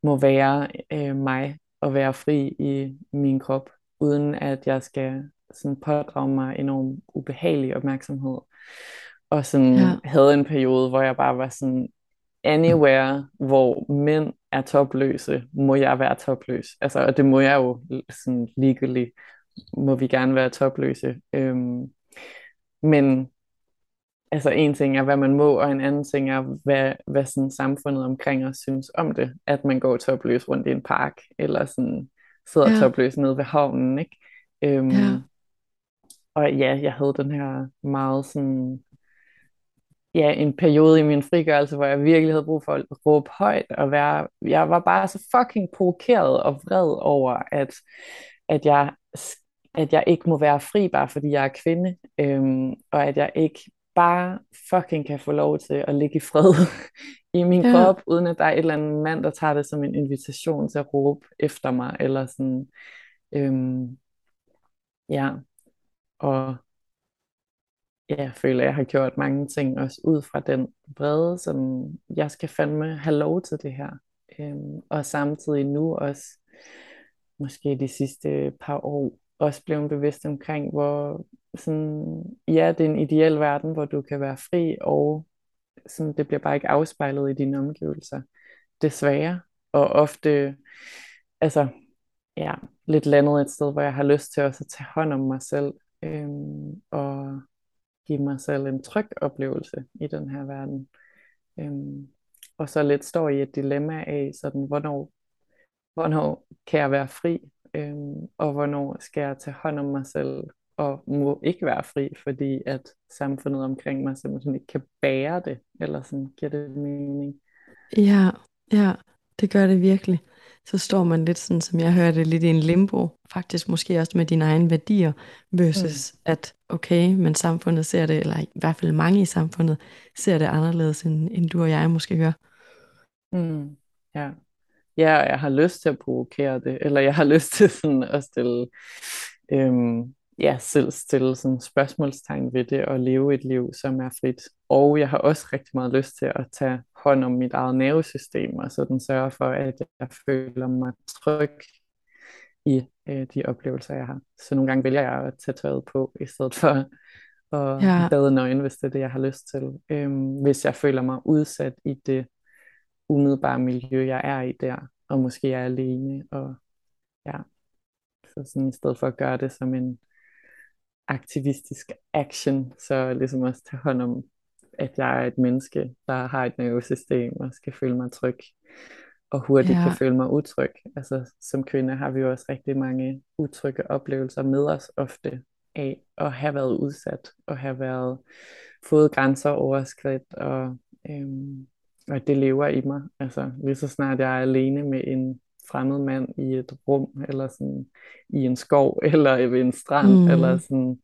må være øh, mig og være fri i min krop uden at jeg skal sådan pådrage mig enorm ubehagelig opmærksomhed. Og sådan ja. havde en periode, hvor jeg bare var sådan, anywhere, hvor mænd er topløse, må jeg være topløs. Altså, og det må jeg jo sådan legally, må vi gerne være topløse. Øhm, men altså en ting er, hvad man må, og en anden ting er, hvad, hvad sådan samfundet omkring os synes om det. At man går topløs rundt i en park, eller sådan sidder ja. topløs nede ved havnen, ikke? Øhm, ja. Og ja, jeg havde den her meget sådan, ja, en periode i min frigørelse, hvor jeg virkelig havde brug for at råbe højt og være, jeg var bare så fucking provokeret og vred over, at, at jeg at jeg ikke må være fri, bare fordi jeg er kvinde, øhm, og at jeg ikke bare fucking kan få lov til at ligge i fred i min ja. krop, uden at der er et eller andet mand, der tager det som en invitation til at råbe efter mig, eller sådan, øhm, ja, og ja, jeg føler, at jeg har gjort mange ting også ud fra den brede, som jeg skal fandme have lov til det her, øhm, og samtidig nu også, måske de sidste par år, også blevet bevidst omkring, hvor sådan, ja, det er en ideel verden, hvor du kan være fri, og sådan, det bliver bare ikke afspejlet i dine omgivelser, desværre. Og ofte, altså, ja, lidt landet et sted, hvor jeg har lyst til også at tage hånd om mig selv, øhm, og give mig selv en tryg oplevelse i den her verden. Øhm, og så lidt står i et dilemma af, sådan, hvornår, hvornår kan jeg være fri, øhm, og hvornår skal jeg tage hånd om mig selv, og må ikke være fri, fordi at samfundet omkring mig simpelthen ikke kan bære det, eller sådan, giver det mening? Ja, ja, det gør det virkelig. Så står man lidt sådan, som jeg hørte, lidt i en limbo, faktisk måske også med dine egne værdier, versus mm. at okay, men samfundet ser det, eller i hvert fald mange i samfundet, ser det anderledes, end, end du og jeg måske gør. Mm. Ja. ja, og jeg har lyst til at provokere det, eller jeg har lyst til sådan at stille øhm, ja, selv stille sådan spørgsmålstegn ved det og leve et liv, som er frit. Og jeg har også rigtig meget lyst til at tage hånd om mit eget nervesystem, og sådan sørge for, at jeg føler mig tryg i øh, de oplevelser, jeg har. Så nogle gange vælger jeg at tage tøjet på, i stedet for og Ja. bade nøgen, hvis det er det, jeg har lyst til. Øhm, hvis jeg føler mig udsat i det umiddelbare miljø, jeg er i der, og måske er alene, og ja, så sådan i stedet for at gøre det som en aktivistisk action, så ligesom også tage hånd om, at jeg er et menneske, der har et nervesystem og skal føle mig tryg, og hurtigt Ja. kan føle mig utryg. Altså som kvinde har vi jo også rigtig mange utrygge oplevelser med os ofte af at have været udsat, og have været fået grænser overskridt, og, øhm, og det lever i mig. Altså lige så snart jeg er alene med en fremmed mand i et rum, eller sådan i en skov, eller ved en strand, Mm. eller sådan,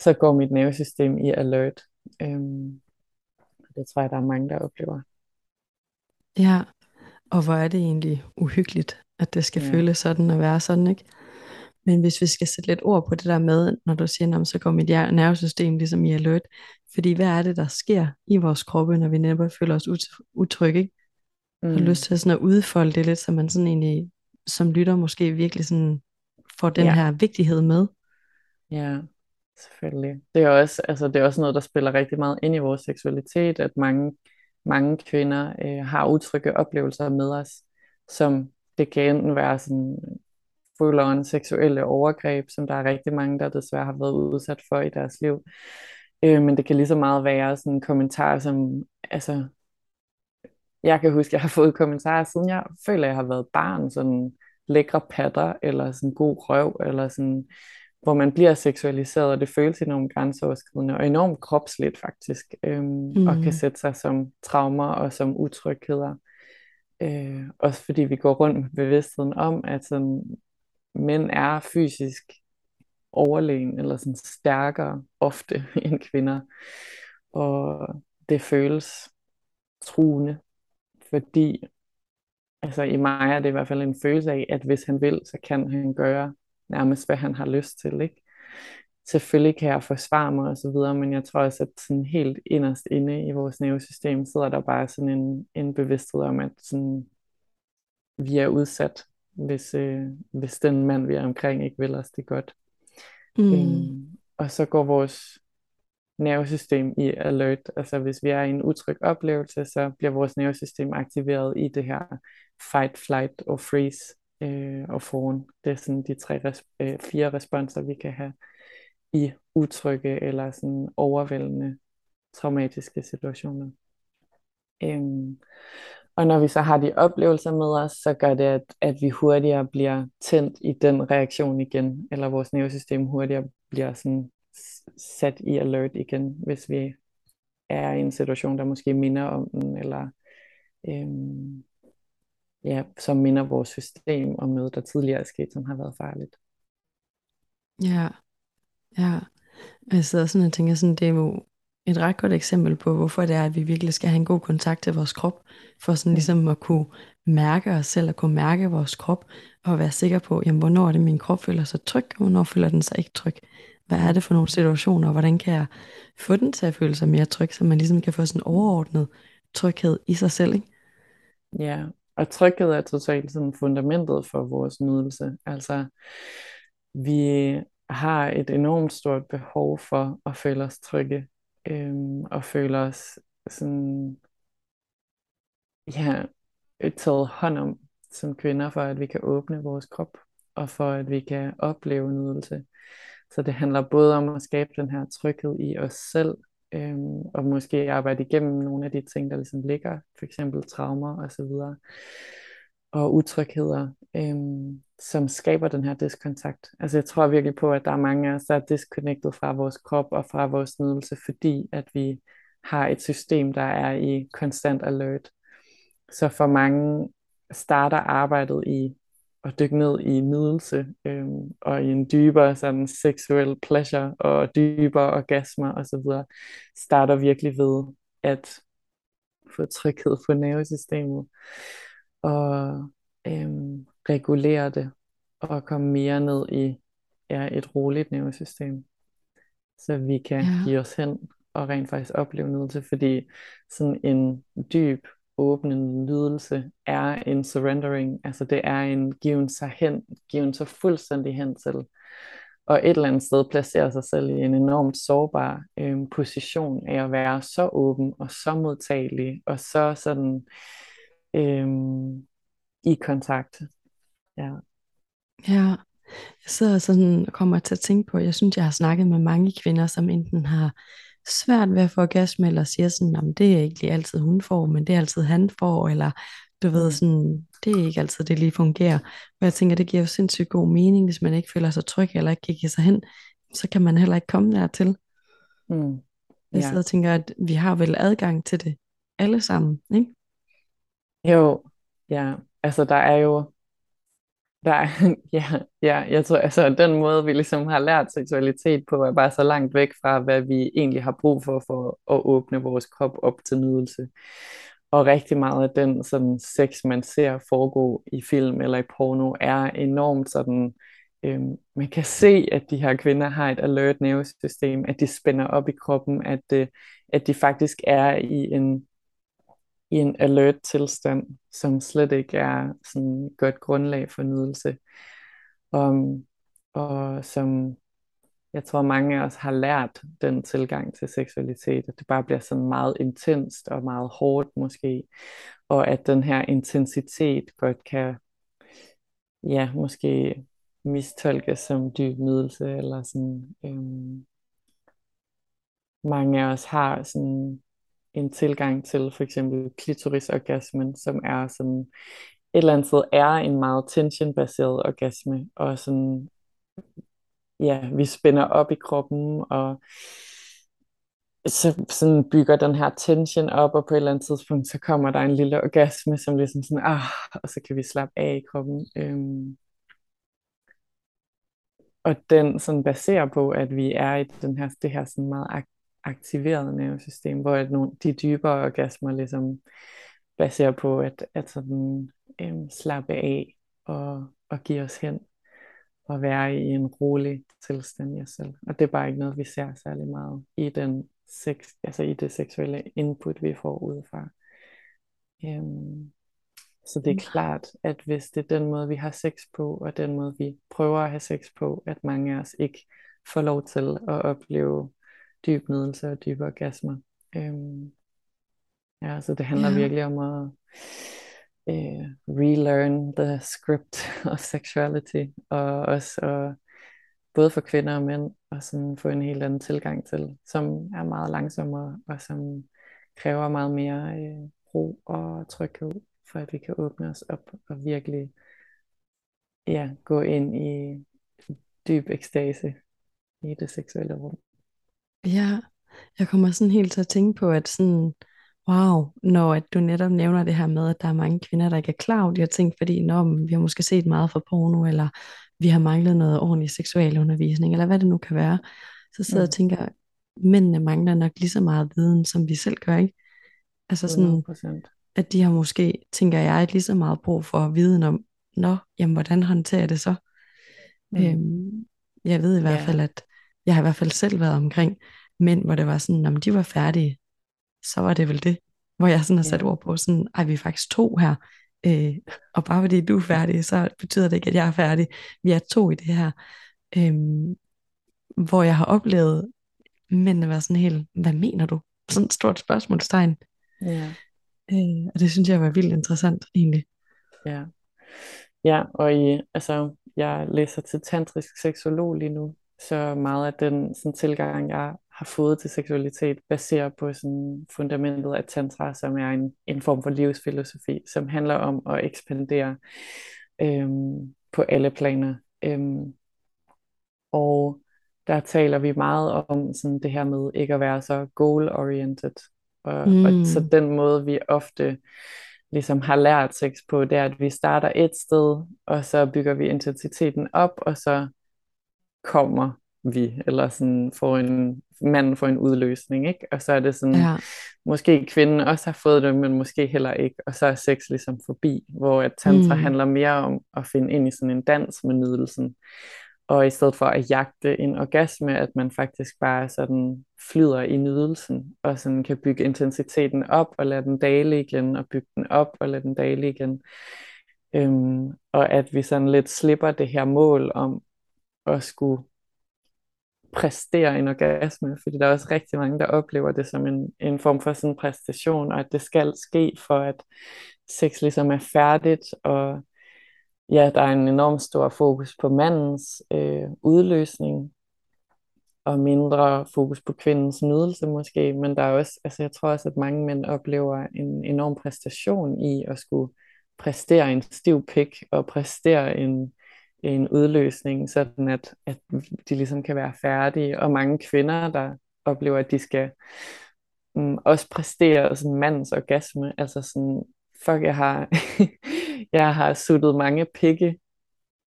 så går mit nervesystem i alert. Øhm, det tror jeg, der er mange, der oplever. Ja, og hvor er det egentlig uhyggeligt, at det skal Ja. føles sådan og være sådan, ikke? Men hvis vi skal sætte lidt ord på det der med, når du siger, "Nå, men så går mit nervesystem ligesom i alert, fordi hvad er det, der sker i vores kroppe, når vi netop føler os ut- utrygge, ikke? Jeg har Mm. lyst til sådan at udfolde det lidt, så man sådan egentlig, som lytter måske virkelig sådan, får den Ja. her vigtighed med. Ja, selvfølgelig. Det er også, altså, det er også noget, der spiller rigtig meget ind i vores seksualitet, at mange, mange kvinder øh, har utrygge oplevelser med os, som det kan enten være sådan full-on seksuelle overgreb, som der er rigtig mange, der desværre har været udsat for i deres liv. Øh, men det kan lige så meget være sådan en kommentar, som, altså, jeg kan huske, jeg har fået kommentarer, siden jeg føler, jeg har været barn, sådan lækre patter, eller sådan god røv, eller sådan, hvor man bliver seksualiseret, og det føles enormt grænseoverskridende, og enormt kropsligt faktisk, øhm, mm. og Mm. kan sætte sig som traumer og som utrygheder. Øh, også fordi vi går rundt med bevidstheden om, at sådan, mænd er fysisk overlegen, eller sådan stærkere ofte end kvinder, og det føles truende, fordi altså i mig er det i hvert fald en følelse af, at hvis han vil, så kan han gøre nærmest, hvad han har lyst til, ikke? Selvfølgelig kan jeg forsvare mig og så videre, men jeg tror også, at sådan helt inderst inde i vores nervesystem sidder der bare sådan en, en bevidsthed om, at sådan, vi er udsat, hvis, øh, hvis den mand, vi er omkring, ikke vil os det godt. Mm. Øhm, og så går vores nervesystem i alert. Altså hvis vi er i en utryg oplevelse, så bliver vores nervesystem aktiveret i det her fight, flight og freeze øh, og fawn. Det er sådan de tre, øh, fire responser, vi kan have i utrygge eller sådan overvældende traumatiske situationer. Øhm, og når vi så har de oplevelser med os, så gør det, at, at vi hurtigere bliver tændt i den reaktion igen, eller vores nervesystem hurtigere bliver sådan sat i alert igen, hvis vi er i en situation, der måske minder om den, eller øhm, ja, som minder vores system om noget, der tidligere er sket, som har været farligt. Ja, ja. Jeg sidder sådan og tænker sådan, det er jo et ret godt eksempel på, hvorfor det er, at vi virkelig skal have en god kontakt til vores krop, for sådan ligesom at kunne mærke os selv, og kunne mærke vores krop, og være sikker på, jamen, hvornår er det, min krop føler sig tryg, og hvornår føler den sig ikke tryg. Hvad er det for nogle situationer, og hvordan kan jeg få den til at føle sig mere tryg, så man ligesom kan få sådan en overordnet tryghed i sig selv, ikke? Ja, og tryghed er totalt sådan fundamentet for vores nydelse. Altså, vi har et enormt stort behov for at føle os trygge, øhm, og føle os sådan, ja, taget hånd om som kvinder, for at vi kan åbne vores krop, og for at vi kan opleve nydelse. Så det handler både om at skabe den her tryghed i os selv, øhm, og måske arbejde igennem nogle af de ting, der ligesom ligger, for eksempel traumer og så videre, og utrygheder, øhm, som skaber den her diskontakt. Altså jeg tror virkelig på, at der er mange af os, der er disconnected fra vores krop og fra vores nydelse, fordi at vi har et system, der er i konstant alert. Så for mange starter arbejdet i at dykke ned i nydelse øhm, og i en dybere sådan seksuel pleasure og dybere orgasmer osv. starter virkelig ved at få tryghed på nervesystemet og øhm, regulere det og komme mere ned i ja, et roligt nervesystem, så vi kan Ja. give os hen og rent faktisk opleve nydelse, fordi sådan en dyb åbne nydelse er en surrendering, altså det er en given sig hen, given sig fuldstændig hen til, og et eller andet sted placerer sig selv i en enormt sårbar øh, position af at være så åben og så modtagelig og så sådan øh, i kontakt. Ja. Ja, jeg sidder sådan og kommer til at tænke på, jeg synes, jeg har snakket med mange kvinder, som enten har svært ved at få orgasme, eller siger sådan, at det er ikke lige altid hun får, men det er altid han får, eller du ved Mm. sådan, det er ikke altid det lige fungerer. Og jeg tænker, det giver jo sindssygt god mening, hvis man ikke føler sig tryg, eller ikke give sig hen, så kan man heller ikke komme dertil. Mm. Jeg Ja. sidder og tænker, at vi har vel adgang til det alle sammen, ikke? Jo, ja, altså der er jo, der ja, ja, jeg tror, altså den måde, vi ligesom har lært seksualitet på, er bare så langt væk fra, hvad vi egentlig har brug for, for at åbne vores krop op til nydelse. Og rigtig meget af den sådan sex, man ser foregå i film eller i porno, er enormt sådan, øhm, man kan se, at de her kvinder har et alert nervesystem, at de spænder op i kroppen, at, øh, at de faktisk er i en i en alert tilstand, som slet ikke er sådan et godt grundlag for nydelse. Um, og som jeg tror mange af os har lært den tilgang til seksualitet, at det bare bliver sådan meget intenst og meget hårdt måske, og at den her intensitet godt kan, ja, måske mistolkes som dyb nydelse, eller sådan, øhm, mange af os har sådan en tilgang til for eksempel klitorisorgasmen, som er sådan et eller andet sted er en meget tension-baseret orgasme, og sådan, ja, vi spænder op i kroppen, og så sådan bygger den her tension op, og på et eller andet tidspunkt, så kommer der en lille orgasme, som ligesom sådan, ah, og så kan vi slappe af i kroppen. Øhm, og den sådan baserer på, at vi er i den her, det her sådan meget ak- aktiverede nervesystem, hvor at nogle, de dybere orgasmer ligesom baserer på at, at sådan, øhm, slappe af og, og give os hen og være i en rolig tilstand i os selv. Og det er bare ikke noget, vi ser særlig meget i den sex, altså i det seksuelle input, vi får udefra. Øhm, så det er klart, at hvis det er den måde, vi har sex på, og den måde, vi prøver at have sex på, at mange af os ikke får lov til at opleve dyb nydelse og dybe orgasmer. Øhm, ja, så det handler Ja. virkelig om at øh, relearn the script of sexuality, og også at, både for kvinder og mænd, og sådan få en helt anden tilgang til, som er meget langsommere, og som kræver meget mere øh, ro og tryghed, for at vi kan åbne os op og virkelig ja, gå ind i dyb ekstase i det seksuelle rum. Ja, jeg kommer sådan helt til at tænke på, at sådan, wow, når at du netop nævner det her med, at der er mange kvinder, der ikke er klar over de her ting, fordi når vi har måske set meget fra porno, eller vi har manglet noget ordentlig seksualundervisning, eller hvad det nu kan være, så sidder jeg og Mm. tænker, mændene mangler nok lige så meget viden, som vi selv gør, ikke? Altså sådan, 100 procent. at de har måske, tænker jeg, lige så meget brug for viden om, nå, jamen hvordan håndterer jeg det så? Mm. Øhm, jeg ved i hvert Ja. fald, at jeg har i hvert fald selv været omkring mænd, hvor det var sådan, om de var færdige, så var det vel det. Hvor jeg sådan har sat ord på sådan, ej, vi er faktisk to her. Øh, og bare fordi du er færdig, så betyder det ikke, at jeg er færdig. Vi er to i det her. Øhm, hvor jeg har oplevet mændene være sådan helt, hvad mener du? Sådan et stort spørgsmålstegn. Ja. Øh, og det synes jeg var vildt interessant egentlig. Ja. Ja, og i, altså, jeg læser til tantrisk seksolog lige nu, så meget af den sådan, tilgang, jeg har fået til seksualitet, baserer på sådan, fundamentet af tantra, som er en, en form for livsfilosofi, som handler om at ekspandere øhm, på alle planer. Øhm, og der taler vi meget om sådan, det her med ikke at være så goal-oriented. Og, mm. og så den måde, vi ofte ligesom har lært sex på, det er, at vi starter et sted, og så bygger vi intensiteten op, og så kommer vi, eller sådan får en, manden får en udløsning, ikke? Og så er det sådan, Ja, måske kvinden også har fået det, men måske heller ikke, og så er sex ligesom forbi, hvor at tantra Mm. handler mere om at finde ind i sådan en dans med nydelsen, og i stedet for at jagte en orgasme, at man faktisk bare sådan flyder i nydelsen, og sådan kan bygge intensiteten op, og lade den dale igen, og bygge den op, og lade den dale igen. Øhm, og at vi sådan lidt slipper det her mål om at skulle præstere en orgasme, fordi der er også rigtig mange, der oplever det som en, en form for sådan en præstation, og at det skal ske for, at sex ligesom er færdigt, og ja, der er en enorm stor fokus på mandens øh, udløsning, og mindre fokus på kvindens nydelse måske, men der er også, altså jeg tror også, at mange mænd oplever en enorm præstation i at skulle præstere en stiv pik og præstere en, en udløsning, sådan at, at de ligesom kan være færdige, og mange kvinder, der oplever, at de skal um, også præstere sådan mandens orgasme, altså sådan, fuck, jeg har, jeg har suttet mange pikke,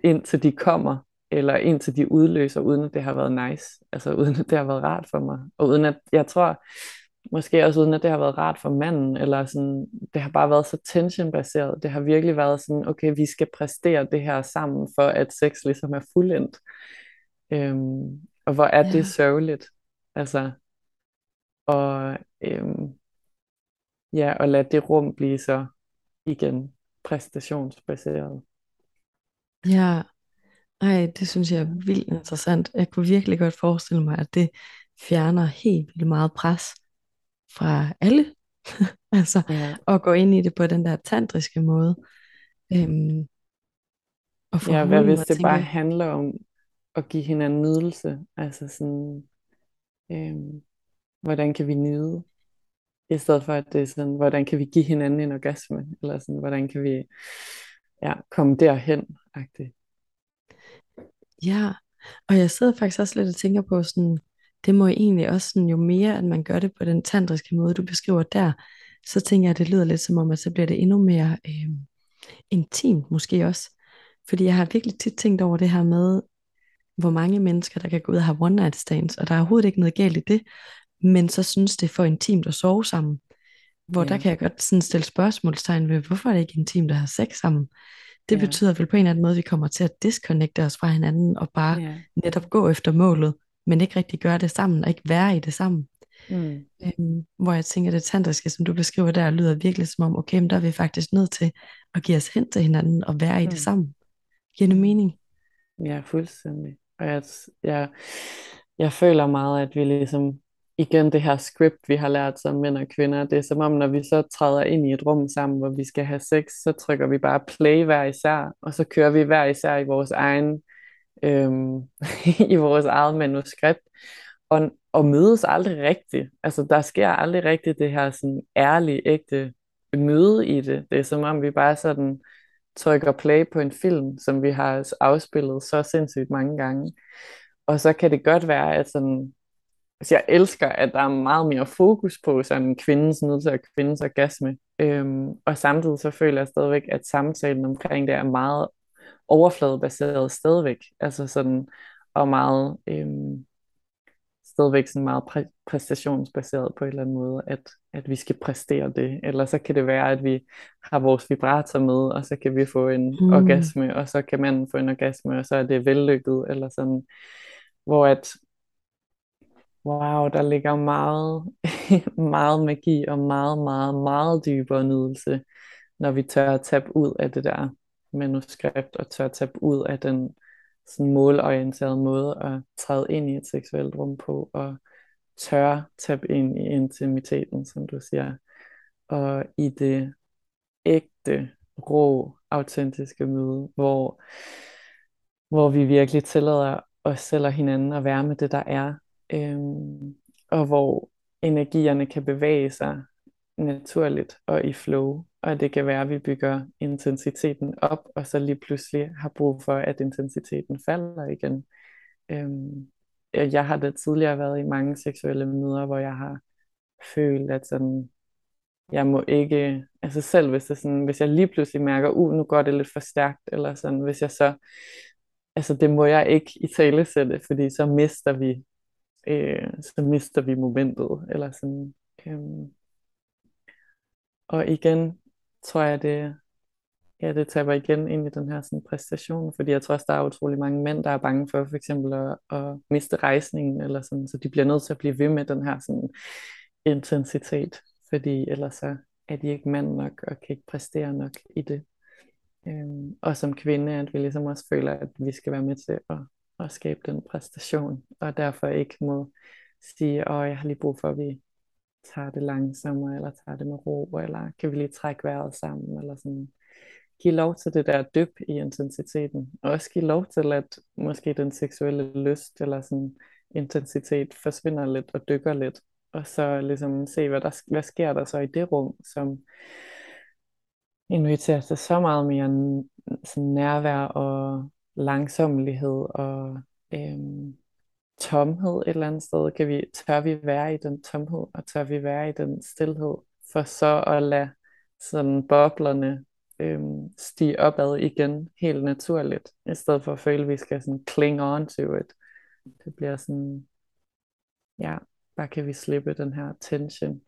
indtil de kommer, eller indtil de udløser, uden at det har været nice, altså uden at det har været rart for mig, og uden at, jeg tror, måske også uden at det har været rart for manden, eller sådan, det har bare været så tension-baseret, det har virkelig været sådan, okay, vi skal præstere det her sammen, for at sex ligesom er fuldendt, øhm, og hvor er ja. det sørgeligt, altså, og øhm, ja, og lade det rum blive så igen præstationsbaseret. Ja, ej, det synes jeg er vildt interessant. Jeg kunne virkelig godt forestille mig, at det fjerner helt vildt meget pres fra alle. altså, ja. at gå ind i det på den der tantriske måde. Øhm, og ja, hvad hvis det tænke... bare handler om at give hinanden nydelse? Altså sådan, øhm, hvordan kan vi nyde? I stedet for, at det er sådan, hvordan kan vi give hinanden en orgasme? Eller sådan, hvordan kan vi ja, komme derhen? -agtigt. Ja, og jeg sidder faktisk også lidt og tænker på sådan, det må egentlig også sådan, jo mere, at man gør det på den tantriske måde, du beskriver der, så tænker jeg, at det lyder lidt som om, at så bliver det endnu mere øh, intimt måske også. Fordi jeg har virkelig tit tænkt over det her med, hvor mange mennesker, der kan gå ud og have one night stands, og der er overhovedet ikke noget galt i det, men så synes det er for intimt at sove sammen. Hvor ja. der kan jeg godt sådan stille spørgsmålstegn ved, hvorfor er det ikke intimt at have sex sammen? Det ja. betyder vel på en eller anden måde, at vi kommer til at disconnecte os fra hinanden, og bare ja. netop gå efter målet, men ikke rigtig gøre det sammen, og ikke være i det sammen. Mm. Øhm, hvor jeg tænker, det tantriske, som du beskriver der, lyder virkelig som om, okay, men der er vi faktisk nødt til at give os hen til hinanden, og være mm. i det mm. sammen. Giver det mening? Ja, fuldstændig. Og jeg, jeg, jeg føler meget, at vi ligesom igen det her script, vi har lært som mænd og kvinder. Det er som om, når vi så træder ind i et rum sammen, hvor vi skal have sex, så trykker vi bare play hver især, og så kører vi hver især i vores egen øhm, i vores eget manuskript, og, og mødes aldrig rigtigt. Altså, der sker aldrig rigtigt det her sådan ærlige, ægte møde i det. Det er som om, vi bare sådan trykker play på en film, som vi har afspillet så sindssygt mange gange. Og så kan det godt være, at sådan, altså jeg elsker, at der er meget mere fokus på sådan kvindens nydelse og kvindens orgasme. Øhm, og samtidig så føler jeg stadigvæk, at samtalen omkring det er meget overfladebaseret stadigvæk. Altså sådan, og meget, øhm, stadigvæk sådan meget præ- præstationsbaseret på en eller anden måde, at, at vi skal præstere det. Eller så kan det være, at vi har vores vibrator med, og så kan vi få en mm. orgasme, og så kan manden få en orgasme, og så er det vellykket, eller sådan, hvor at Wow, der ligger meget, meget magi og meget, meget, meget dybere nydelse, når vi tør at tabe ud af det der manuskript og tør tage ud af den sådan målorienterede måde at træde ind i et seksuelt rum på og tør tabe ind i intimiteten, som du siger, og i det ægte, rå, autentiske møde, hvor, hvor vi virkelig tillader os selv og hinanden at være med det, der er, øhm, og hvor energierne kan bevæge sig naturligt og i flow, og det kan være, at vi bygger intensiteten op, og så lige pludselig har brug for, at intensiteten falder igen. Øhm, jeg har da tidligere været i mange seksuelle møder, hvor jeg har følt, at sådan, jeg må ikke, altså selv hvis, det sådan, hvis jeg lige pludselig mærker, uh, nu går det lidt for stærkt, eller sådan, hvis jeg så, altså det må jeg ikke i tale sætte, fordi så mister vi øh, så mister vi momentet. Eller sådan, øh. Og igen tror jeg, det, ja, det taber igen ind i den her sådan, præstation, fordi jeg tror også, der er utrolig mange mænd, der er bange for for eksempel at, at miste rejsningen, eller sådan, så de bliver nødt til at blive ved med den her sådan, intensitet, fordi ellers så er de ikke mand nok, og kan ikke præstere nok i det. Øhm, og som kvinde, at vi ligesom også føler, at vi skal være med til at, at skabe den præstation, og derfor ikke må sige, at jeg har lige brug for, at vi tager det langsommere, eller tager det med ro, eller kan vi lige trække vejret sammen, eller sådan. Giv lov til det der dyb i intensiteten, og også give lov til, at måske den seksuelle lyst, eller sådan intensitet forsvinder lidt og dykker lidt, og så ligesom se, hvad, der, hvad sker der så i det rum, som inviterer til så meget mere sådan nærvær og langsommelighed og øhm, tomhed et eller andet sted. Kan vi, tør vi være i den tomhed, og tør vi være i den stillhed, for så at lade sådan boblerne øhm, stige opad igen helt naturligt, i stedet for at føle, at vi skal sådan cling on to it. Det bliver sådan, ja, bare kan vi slippe den her tension,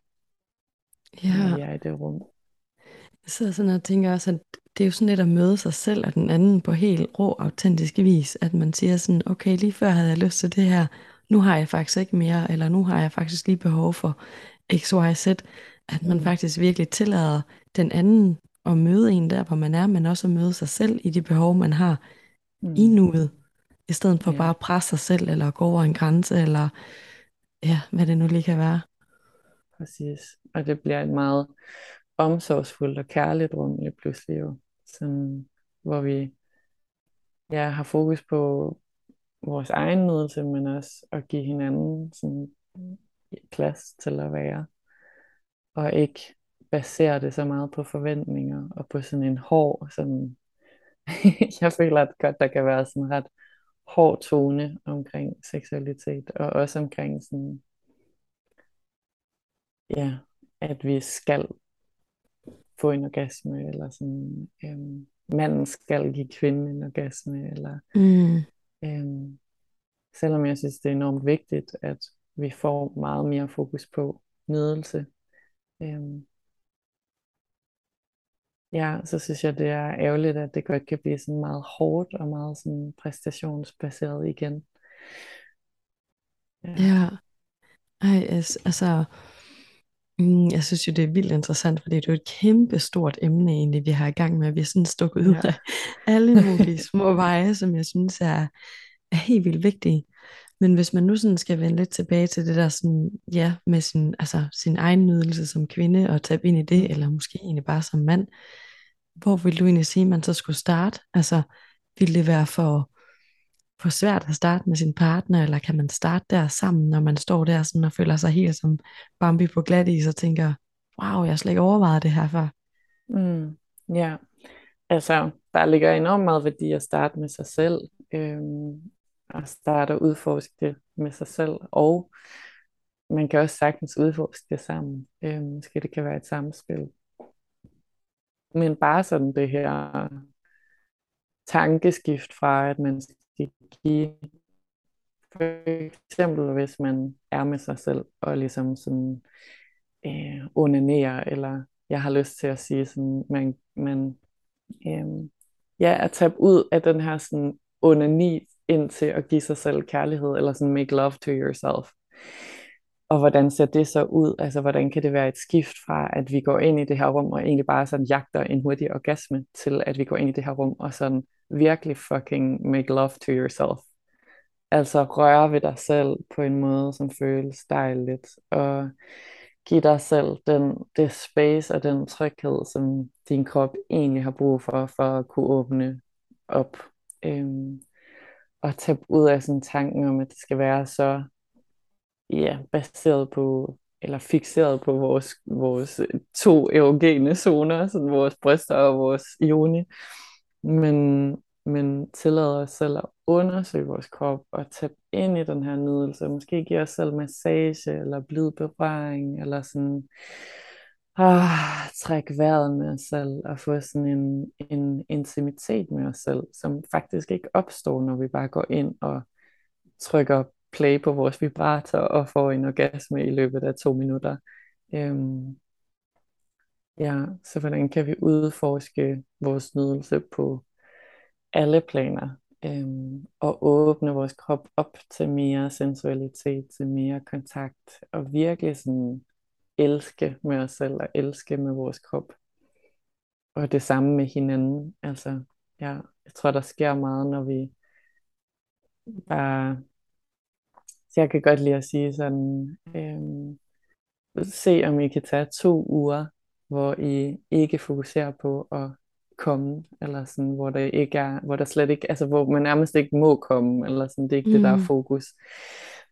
Ja, når vi er i det rum. jeg sidder sådan og tænker også, at det er jo sådan lidt at møde sig selv og den anden på helt rå, autentisk vis, at man siger sådan, okay, lige før havde jeg lyst til det her, nu har jeg faktisk ikke mere, eller nu har jeg faktisk lige behov for x, y, z, at man Mm. faktisk virkelig tillader den anden at møde en der, hvor man er, men også at møde sig selv i de behov, man har i Mm. nuet, i stedet for Ja. bare at presse sig selv, eller gå over en grænse, eller ja, hvad det nu lige kan være. Præcis. Og det bliver et meget omsorgsfuldt og kærligt rum lige pludselig jo. Sådan, hvor vi ja, har fokus på vores egen nydelse, men også at give hinanden sådan plads til at være. Og ikke basere det så meget på forventninger og på sådan en hård, sådan jeg føler at godt, der kan være sådan ret hård tone omkring seksualitet, og også omkring sådan, ja, at vi skal få en orgasme, eller sådan, øhm, manden skal give kvinden en orgasme, eller Mm. øhm, selvom jeg synes, det er enormt vigtigt, at vi får meget mere fokus på nydelse, øhm, ja, så synes jeg, det er ærgerligt, at det godt kan blive sådan meget hårdt og meget sådan præstationsbaseret igen. Ja. Ja, ej, altså, altså, mm, jeg synes jo, det er vildt interessant, fordi det er jo et kæmpe stort emne egentlig, vi har i gang med. Vi er sådan stukket ud Ja. af alle mulige små veje, som jeg synes er, er helt vildt vigtige. Men hvis man nu sådan skal vende lidt tilbage til det der sådan, ja, med sin, altså, sin egen nydelse som kvinde, og tabe ind i det, eller måske egentlig bare som mand, hvor vil du egentlig sige, man så skulle starte? Altså, vil det være for, for svært at starte med sin partner, eller kan man starte der sammen, når man står der sådan og føler sig helt som Bambi på glat is og tænker, wow, jeg har slet ikke overvejet det her før. Mm, ja, altså der ligger enormt meget værdi at starte med sig selv, øhm, og starte og udforske det med sig selv, og man kan også sagtens udforske det sammen. Øhm, måske det kan være et samspil. Men bare sådan det her tankeskift fra, at man skal give, for eksempel hvis man er med sig selv, og ligesom sådan øh, onanerer, eller jeg har lyst til at sige sådan, man, man øh, ja, at tabe ud af den her sådan onani ind til at give sig selv kærlighed, eller sådan make love to yourself. Og hvordan ser det så ud? Altså, hvordan kan det være et skift fra, at vi går ind i det her rum, og egentlig bare sådan jagter en hurtig orgasme, til at vi går ind i det her rum, og sådan virkelig fucking make love to yourself. Altså røre ved dig selv på en måde, som føles dejligt, og give dig selv den, det space og den tryghed, som din krop egentlig har brug for, for at kunne åbne op. Øhm, og tage ud af sådan tanken om, at det skal være så ja, baseret på, eller fixeret på vores, vores øh, to erogene zoner, sådan vores bryster og vores ioni. Men, men tillade os selv at undersøge vores krop og tage ind i den her nydelse. Måske give os selv massage eller blid berøring, eller sådan ah, trække vejret med os selv og få sådan en, en intimitet med os selv, som faktisk ikke opstår, når vi bare går ind og trykker play på vores vibrator og får en orgasme i løbet af to minutter. Øhm, ja, så hvordan kan vi udforske vores nydelse på alle planer øhm, og åbne vores krop op til mere sensualitet, til mere kontakt og virkelig sådan elske med os selv og elske med vores krop. Og det samme med hinanden. Altså, ja, jeg tror, der sker meget, når vi bare, så jeg kan godt lide at sige sådan, øhm, se om I kan tage to uger, hvor I ikke fokuserer på at komme, eller sådan, hvor der ikke er, hvor der slet ikke, altså hvor man nærmest ikke må komme, eller sådan, det er ikke mm. det, der er fokus.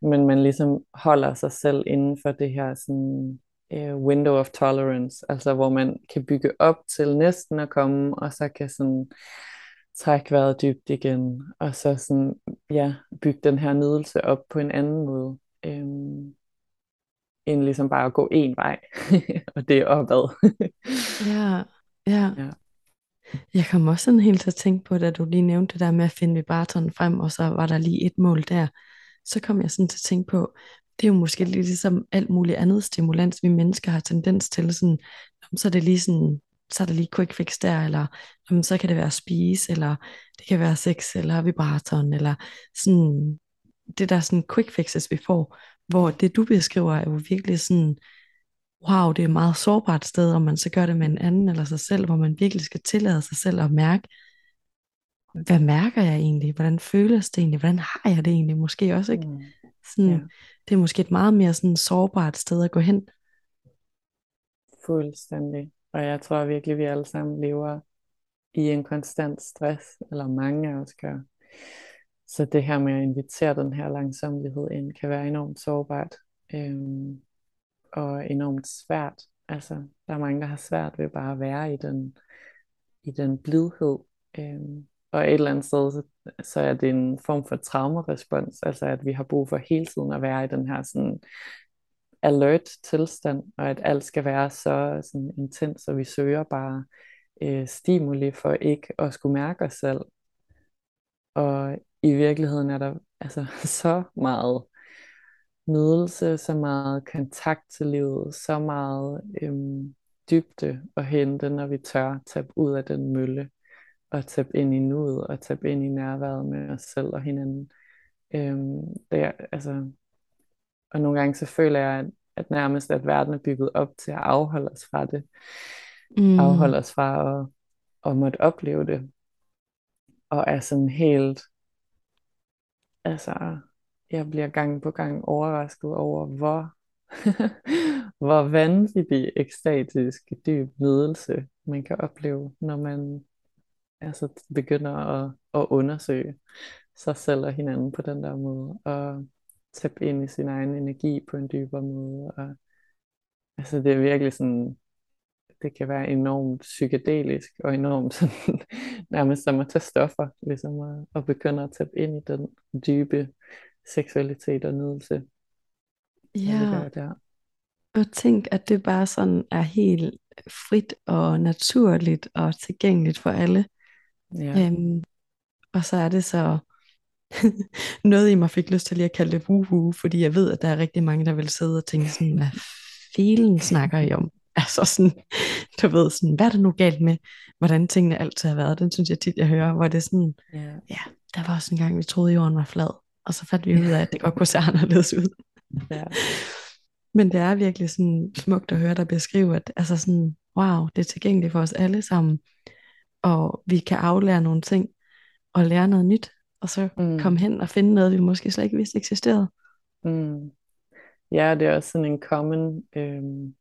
Men man ligesom holder sig selv inden for det her sådan, uh, window of tolerance, altså hvor man kan bygge op til næsten at komme, og så kan sådan trække vejret dybt igen, og så sådan, ja, bygge den her nydelse op på en anden måde, øhm, end ligesom bare at gå en vej, og det er opad. ja, ja. ja. Jeg kom også sådan helt til at tænke på, da du lige nævnte det der med at finde vibratoren frem, og så var der lige et mål der. Så kom jeg sådan til at tænke på, det er jo måske lidt ligesom alt muligt andet stimulans, vi mennesker har tendens til. Sådan, så er det lige sådan, så er der lige quick fix der, eller jamen, så kan det være spise, eller det kan være sex, eller vibratoren, eller sådan, det der sådan quick fixes, vi får, hvor det du beskriver er jo virkelig sådan, wow, det er et meget sårbart sted, om man så gør det med en anden eller sig selv, hvor man virkelig skal tillade sig selv at mærke, hvad mærker jeg egentlig? Hvordan føles det egentlig? Hvordan har jeg det egentlig? Måske også, ikke? Mm. Sådan, ja. Det er måske et meget mere sådan sårbart sted at gå hen. Fuldstændig. Og jeg tror virkelig, vi alle sammen lever i en konstant stress, eller mange af os gør. Så det her med at invitere den her langsomlighed ind, kan være enormt sårbart. Øhm, og enormt svært. Altså, der er mange, der har svært ved bare at være i den, i den blidhed. Øhm, og et eller andet sted, så, så er det en form for traumerespons, altså at vi har brug for hele tiden at være i den her sådan alert tilstand, og at alt skal være så sådan intens, og vi søger bare øh, stimuli for ikke at skulle mærke os selv. Og i virkeligheden er der altså så meget nydelse, så meget kontakt til livet, så meget øhm, dybde at hente, når vi tør tabe ud af den mølle, og tabe ind i nuet, og tabe ind i nærværet med os selv og hinanden. Øhm, det er, altså, og nogle gange så føler jeg, at, nærmest at verden er bygget op til at afholde os fra det. Mm. Afholde os fra at, at måtte opleve det. Og er sådan helt, altså jeg bliver gang på gang overrasket over, hvor, hvor vanvittig ekstatisk dyb nydelse man kan opleve, når man altså, begynder at, at undersøge sig selv og hinanden på den der måde, og tabe ind i sin egen energi på en dybere måde. Og, altså det er virkelig sådan, det kan være enormt psykedelisk og enormt sådan, nærmest som at tage stoffer, ligesom at, at begynde at tabe ind i den dybe seksualitet og nydelse. Ja, der. og tænk, at det bare sådan er helt frit og naturligt og tilgængeligt for alle. Ja. Øhm, og så er det så noget i mig fik lyst til lige at kalde det wuhu, fordi jeg ved, at der er rigtig mange, der vil sidde og tænke sådan, hvad filen snakker I om? Altså sådan, du ved sådan, hvad er der nu galt med, hvordan tingene altid har været? Den synes jeg tit, jeg hører, hvor det er sådan, yeah. ja, der var også en gang, vi troede, jorden var flad og så fandt vi ud af, at det godt kunne se anderledes ud. Ja. Men det er virkelig sådan smukt at høre dig beskrive, at altså sådan, wow, det er tilgængeligt for os alle sammen, og vi kan aflære nogle ting, og lære noget nyt, og så mm. komme hen og finde noget, vi måske slet ikke vidste eksisterede. Mm. Ja, det er også sådan en common, øhm,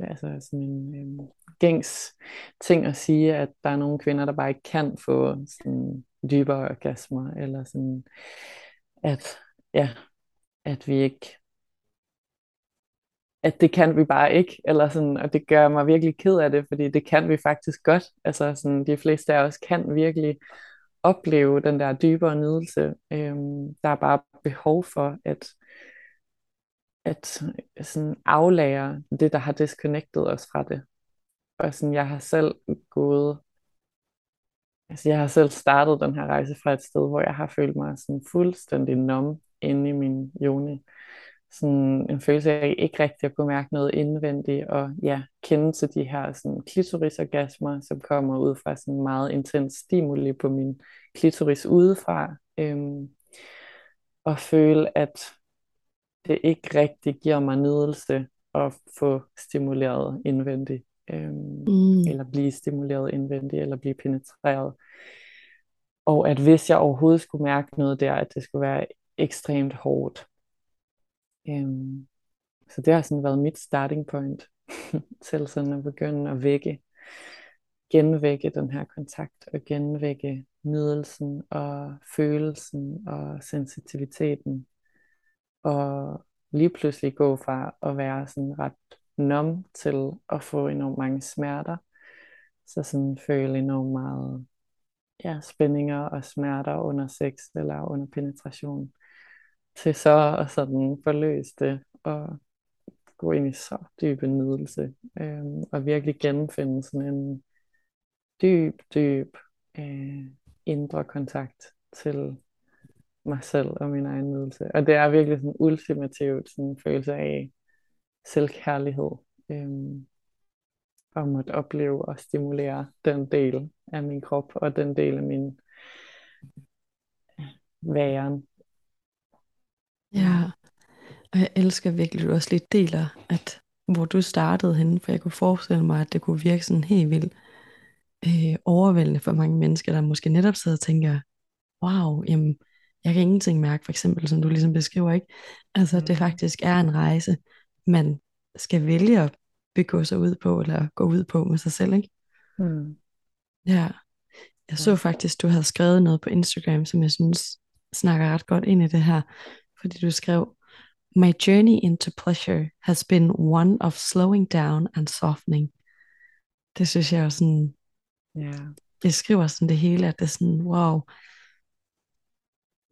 altså sådan en øhm, gængs ting at sige, at der er nogle kvinder, der bare ikke kan få sådan dybere orgasmer, eller sådan, at, ja, at vi ikke at det kan vi bare ikke, eller sådan, og det gør mig virkelig ked af det, fordi det kan vi faktisk godt. Altså sådan, de fleste af os kan virkelig opleve den der dybere nydelse. Øhm, der er bare behov for at, at sådan aflære det, der har disconnected os fra det. Og sådan, jeg har selv gået Altså, jeg har selv startet den her rejse fra et sted, hvor jeg har følt mig sådan fuldstændig numb inde i min joni. Sådan en følelse af, ikke rigtig at kunne mærke noget indvendigt, og ja, kende til de her sådan klitorisorgasmer, som kommer ud fra sådan meget intens stimuli på min klitoris udefra. Øhm, og føle, at det ikke rigtig giver mig nydelse at få stimuleret indvendigt øhm, mm. eller blive stimuleret indvendigt, eller blive penetreret. Og at hvis jeg overhovedet skulle mærke noget der, at det skulle være ekstremt hårdt. Øhm, så det har sådan været mit starting point til sådan at begynde at vække, genvække den her kontakt og genvække nydelsen og følelsen og sensitiviteten. Og lige pludselig gå fra at være sådan ret nom til at få enormt mange smerter. Så sådan føle enormt meget ja, spændinger og smerter under sex eller under penetration. Til så at sådan forløse det og gå ind i så dyb en nydelse. øh, og virkelig genfinde sådan en dyb, dyb øh, indre kontakt til mig selv og min egen nydelse. Og det er virkelig sådan ultimativt sådan en følelse af selvkærlighed. Øh, og måtte opleve og stimulere den del af min krop og den del af min væren. Ja, og jeg elsker virkelig, at du også lige deler, at hvor du startede henne, for jeg kunne forestille mig, at det kunne virke sådan helt vildt øh, overvældende for mange mennesker, der måske netop sidder og tænker, wow, jamen, jeg kan ingenting mærke, for eksempel, som du ligesom beskriver, ikke? Altså, det mm. faktisk er en rejse, man skal vælge at begå sig ud på, eller gå ud på med sig selv, ikke? Mm. Ja. Jeg så faktisk, du havde skrevet noget på Instagram, som jeg synes snakker ret godt ind i det her, fordi du skrev, My journey into pleasure has been one of slowing down and softening. Det synes jeg er sådan, yeah. det skriver sådan det hele, at det er sådan, wow,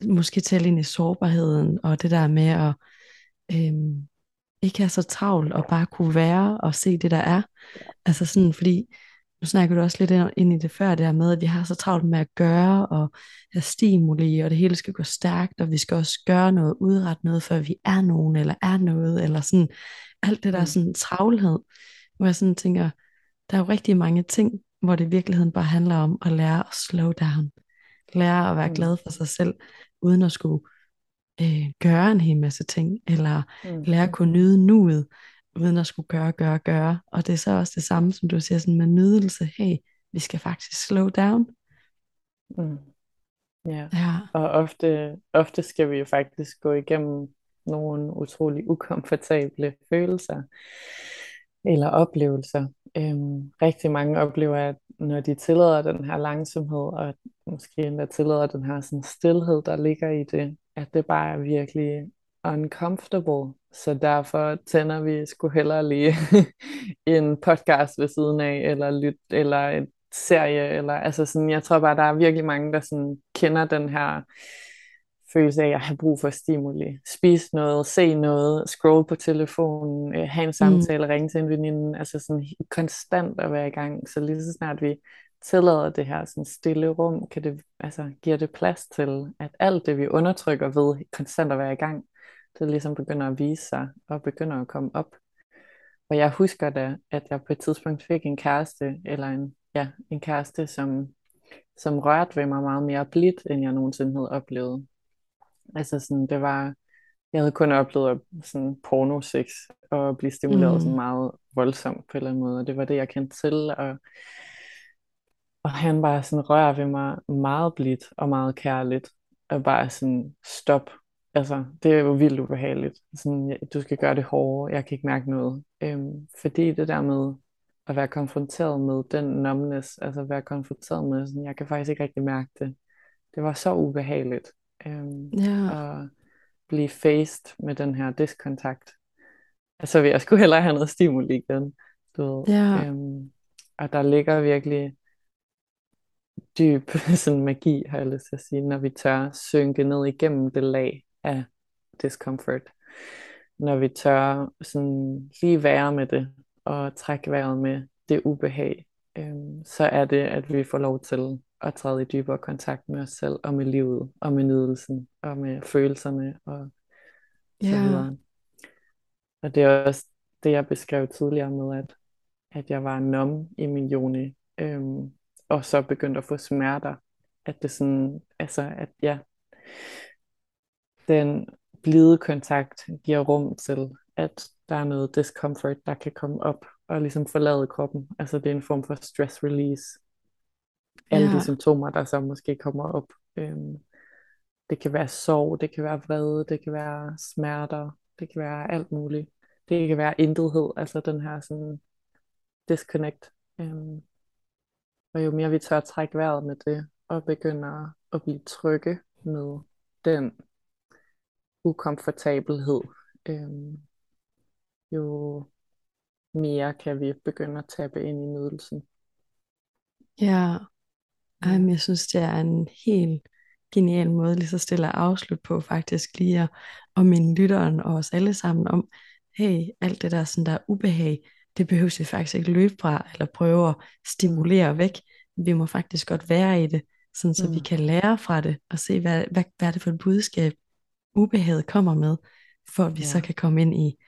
måske tale ind i sårbarheden, og det der med at øhm, ikke have så travlt, og bare kunne være og se det, der er. Altså sådan, fordi nu snakker du også lidt ind i det før, det her med, at vi har så travlt med at gøre, og have stimuli, og det hele skal gå stærkt, og vi skal også gøre noget, udrette noget, før vi er nogen, eller er noget, eller sådan, alt det der mm. sådan travlhed, hvor jeg sådan tænker, der er jo rigtig mange ting, hvor det i virkeligheden bare handler om at lære at slow down, lære at være mm. glad for sig selv, uden at skulle øh, gøre en hel masse ting, eller mm. lære at kunne nyde nuet, uden at skulle gøre, gøre, gøre. Og det er så også det samme, som du siger, sådan med nydelse. Hey, vi skal faktisk slow down. Mm. Ja. ja, og ofte, ofte skal vi jo faktisk gå igennem nogle utrolig ukomfortable følelser eller oplevelser. Øhm, rigtig mange oplever, at når de tillader den her langsomhed, og måske endda tillader den her sådan stillhed, der ligger i det, at det bare er virkelig uncomfortable. Så derfor tænder vi sgu hellere lige en podcast ved siden af, eller lyt, eller en serie, eller altså sådan, jeg tror bare, der er virkelig mange, der sådan kender den her følelse af at have brug for stimuli. Spise noget, se noget, scroll på telefonen, øh, have en mm. samtale, mm. ringe til en veninde, altså sådan konstant at være i gang. Så lige så snart vi tillader det her sådan stille rum, kan det, altså, giver det plads til, at alt det, vi undertrykker ved konstant at være i gang, det ligesom begynder at vise sig og begynder at komme op. Og jeg husker da, at jeg på et tidspunkt fik en kæreste, eller en, ja, en kæreste, som, som rørte ved mig meget mere blidt, end jeg nogensinde havde oplevet. Altså sådan, det var, jeg havde kun oplevet sådan porno-sex og blive stimuleret mm. sådan meget voldsomt på en eller anden måde, og det var det, jeg kendte til, og, og han bare sådan rører ved mig meget blidt og meget kærligt, og bare sådan, stop, altså, det er jo vildt ubehageligt. Sådan, du skal gøre det hårdere, jeg kan ikke mærke noget. Øhm, fordi det der med at være konfronteret med den numbness, altså være konfronteret med, sådan, jeg kan faktisk ikke rigtig mærke det. Det var så ubehageligt. Øhm, ja. At blive faced med den her diskontakt. Altså jeg skulle hellere have noget stimuli igen. Du ved. Ja. Øhm, og der ligger virkelig dyb sådan magi, har jeg lyst til at sige, når vi tør synke ned igennem det lag af discomfort. Når vi tør sådan lige være med det, og trække vejret med det ubehag, øhm, så er det, at vi får lov til at træde i dybere kontakt med os selv, og med livet, og med nydelsen, og med følelserne, og så yeah. videre. Og det er også det, jeg beskrev tidligere med, at, at jeg var nom i min juni, øhm, og så begyndte at få smerter. At det sådan, altså, at ja, den blide kontakt giver rum til, at der er noget discomfort, der kan komme op og ligesom forlade kroppen. Altså det er en form for stress release. alle Ja. de symptomer, der så måske kommer op. Øhm, det kan være sorg, det kan være vrede, det kan være smerter, det kan være alt muligt. Det kan være intethed, altså den her sådan disconnect. Øhm, og jo mere vi tør at trække vejret med det, og begynder at blive trygge med den ukomfortabelhed, øhm, jo mere kan vi begynde at tabe ind i nydelsen. Ja, ej, Ja. men jeg synes, det er en helt genial måde lige så stille at afslutte på, faktisk lige at, at minde lytteren og os alle sammen om, hey, alt det der sådan der ubehag, det behøver vi faktisk ikke løbe fra, eller prøve at stimulere væk. Vi må faktisk godt være i det, sådan så vi Mm. kan lære fra det, og se, hvad, hvad, hvad er det for et budskab, ubehaget kommer med, for at vi så Ja. kan komme ind i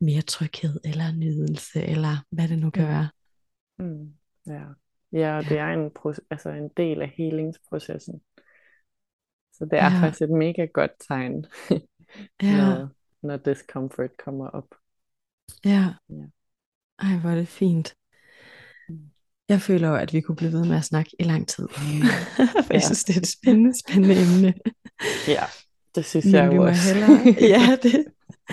mere tryghed, eller nydelse, eller hvad det nu kan være. Mm. Ja. Ja, og det er en, altså en del af helingsprocessen. Så det er Ja. faktisk et mega godt tegn, Ja, når, når discomfort kommer op. ja. Ja. Ej, hvor er det fint. Mm. Jeg føler jo, at vi kunne blive ved med at snakke i lang tid. For jeg synes, det er et spændende, spændende emne. Ja, det synes Men jeg vi jo også. hellere... Ja, det.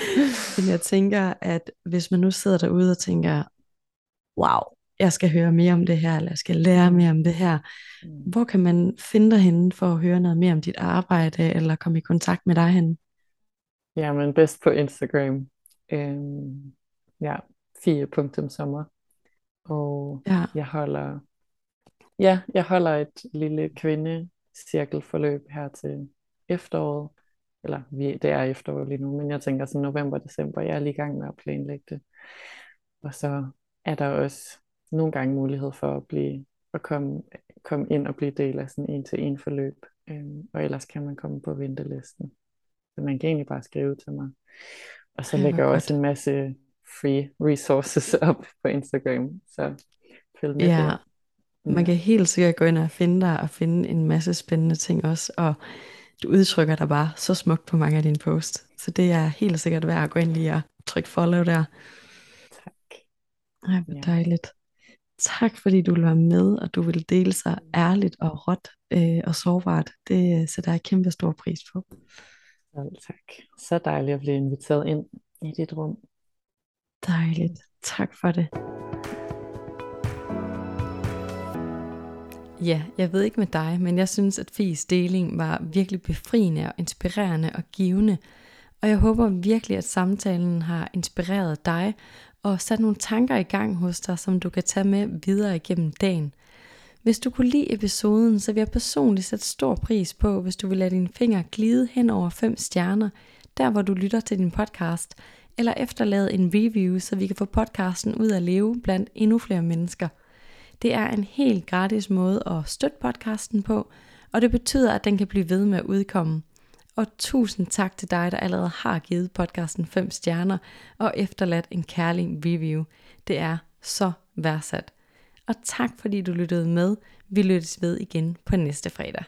Men jeg tænker, at hvis man nu sidder derude og tænker, wow, jeg skal høre mere om det her, eller jeg skal lære mere om det her. Mm. Hvor kan man finde dig henne for at høre noget mere om dit arbejde, eller komme i kontakt med dig henne? Ja, men bedst på Instagram. Øhm, ja, fire.sommer. Og Ja, jeg holder, ja, jeg holder et lille kvindecirkelforløb her til efteråret. Eller vi, det er efterår lige nu, men jeg tænker sådan november, december, jeg er lige i gang med at planlægge det. Og så er der også nogle gange mulighed for at blive at komme, komme ind og blive del af sådan en til en forløb. Øhm, og ellers kan man komme på ventelisten. Så man kan egentlig bare skrive til mig. Og så lægger jeg også en masse free resources op på Instagram. Så følg med ja. der. Man kan helt sikkert gå ind og finde dig og finde en masse spændende ting også, og du udtrykker dig bare så smukt på mange af dine posts. Så det er helt sikkert værd at gå ind lige og trykke follow der. Tak. Ej, hvor Ja. dejligt. Tak fordi du vil være med, og du vil dele så ærligt og råt øh, og sårbart. Det sætter jeg kæmpe stor pris på. Selv tak. Så dejligt at blive inviteret ind i dit rum. Dejligt. Tak for det. Ja, jeg ved ikke med dig, men jeg synes, at Fies deling var virkelig befriende og inspirerende og givende. Og jeg håber virkelig, at samtalen har inspireret dig og sat nogle tanker i gang hos dig, som du kan tage med videre igennem dagen. Hvis du kunne lide episoden, så vil jeg personligt sætte stor pris på, hvis du vil lade dine fingre glide hen over fem stjerner, der hvor du lytter til din podcast, eller efterlade en review, så vi kan få podcasten ud at leve blandt endnu flere mennesker. Det er en helt gratis måde at støtte podcasten på, og det betyder, at den kan blive ved med at udkomme. Og tusind tak til dig, der allerede har givet podcasten 5 stjerner og efterladt en kærlig review. Det er så værdsat. Og tak fordi du lyttede med. Vi lyttes ved igen på næste fredag.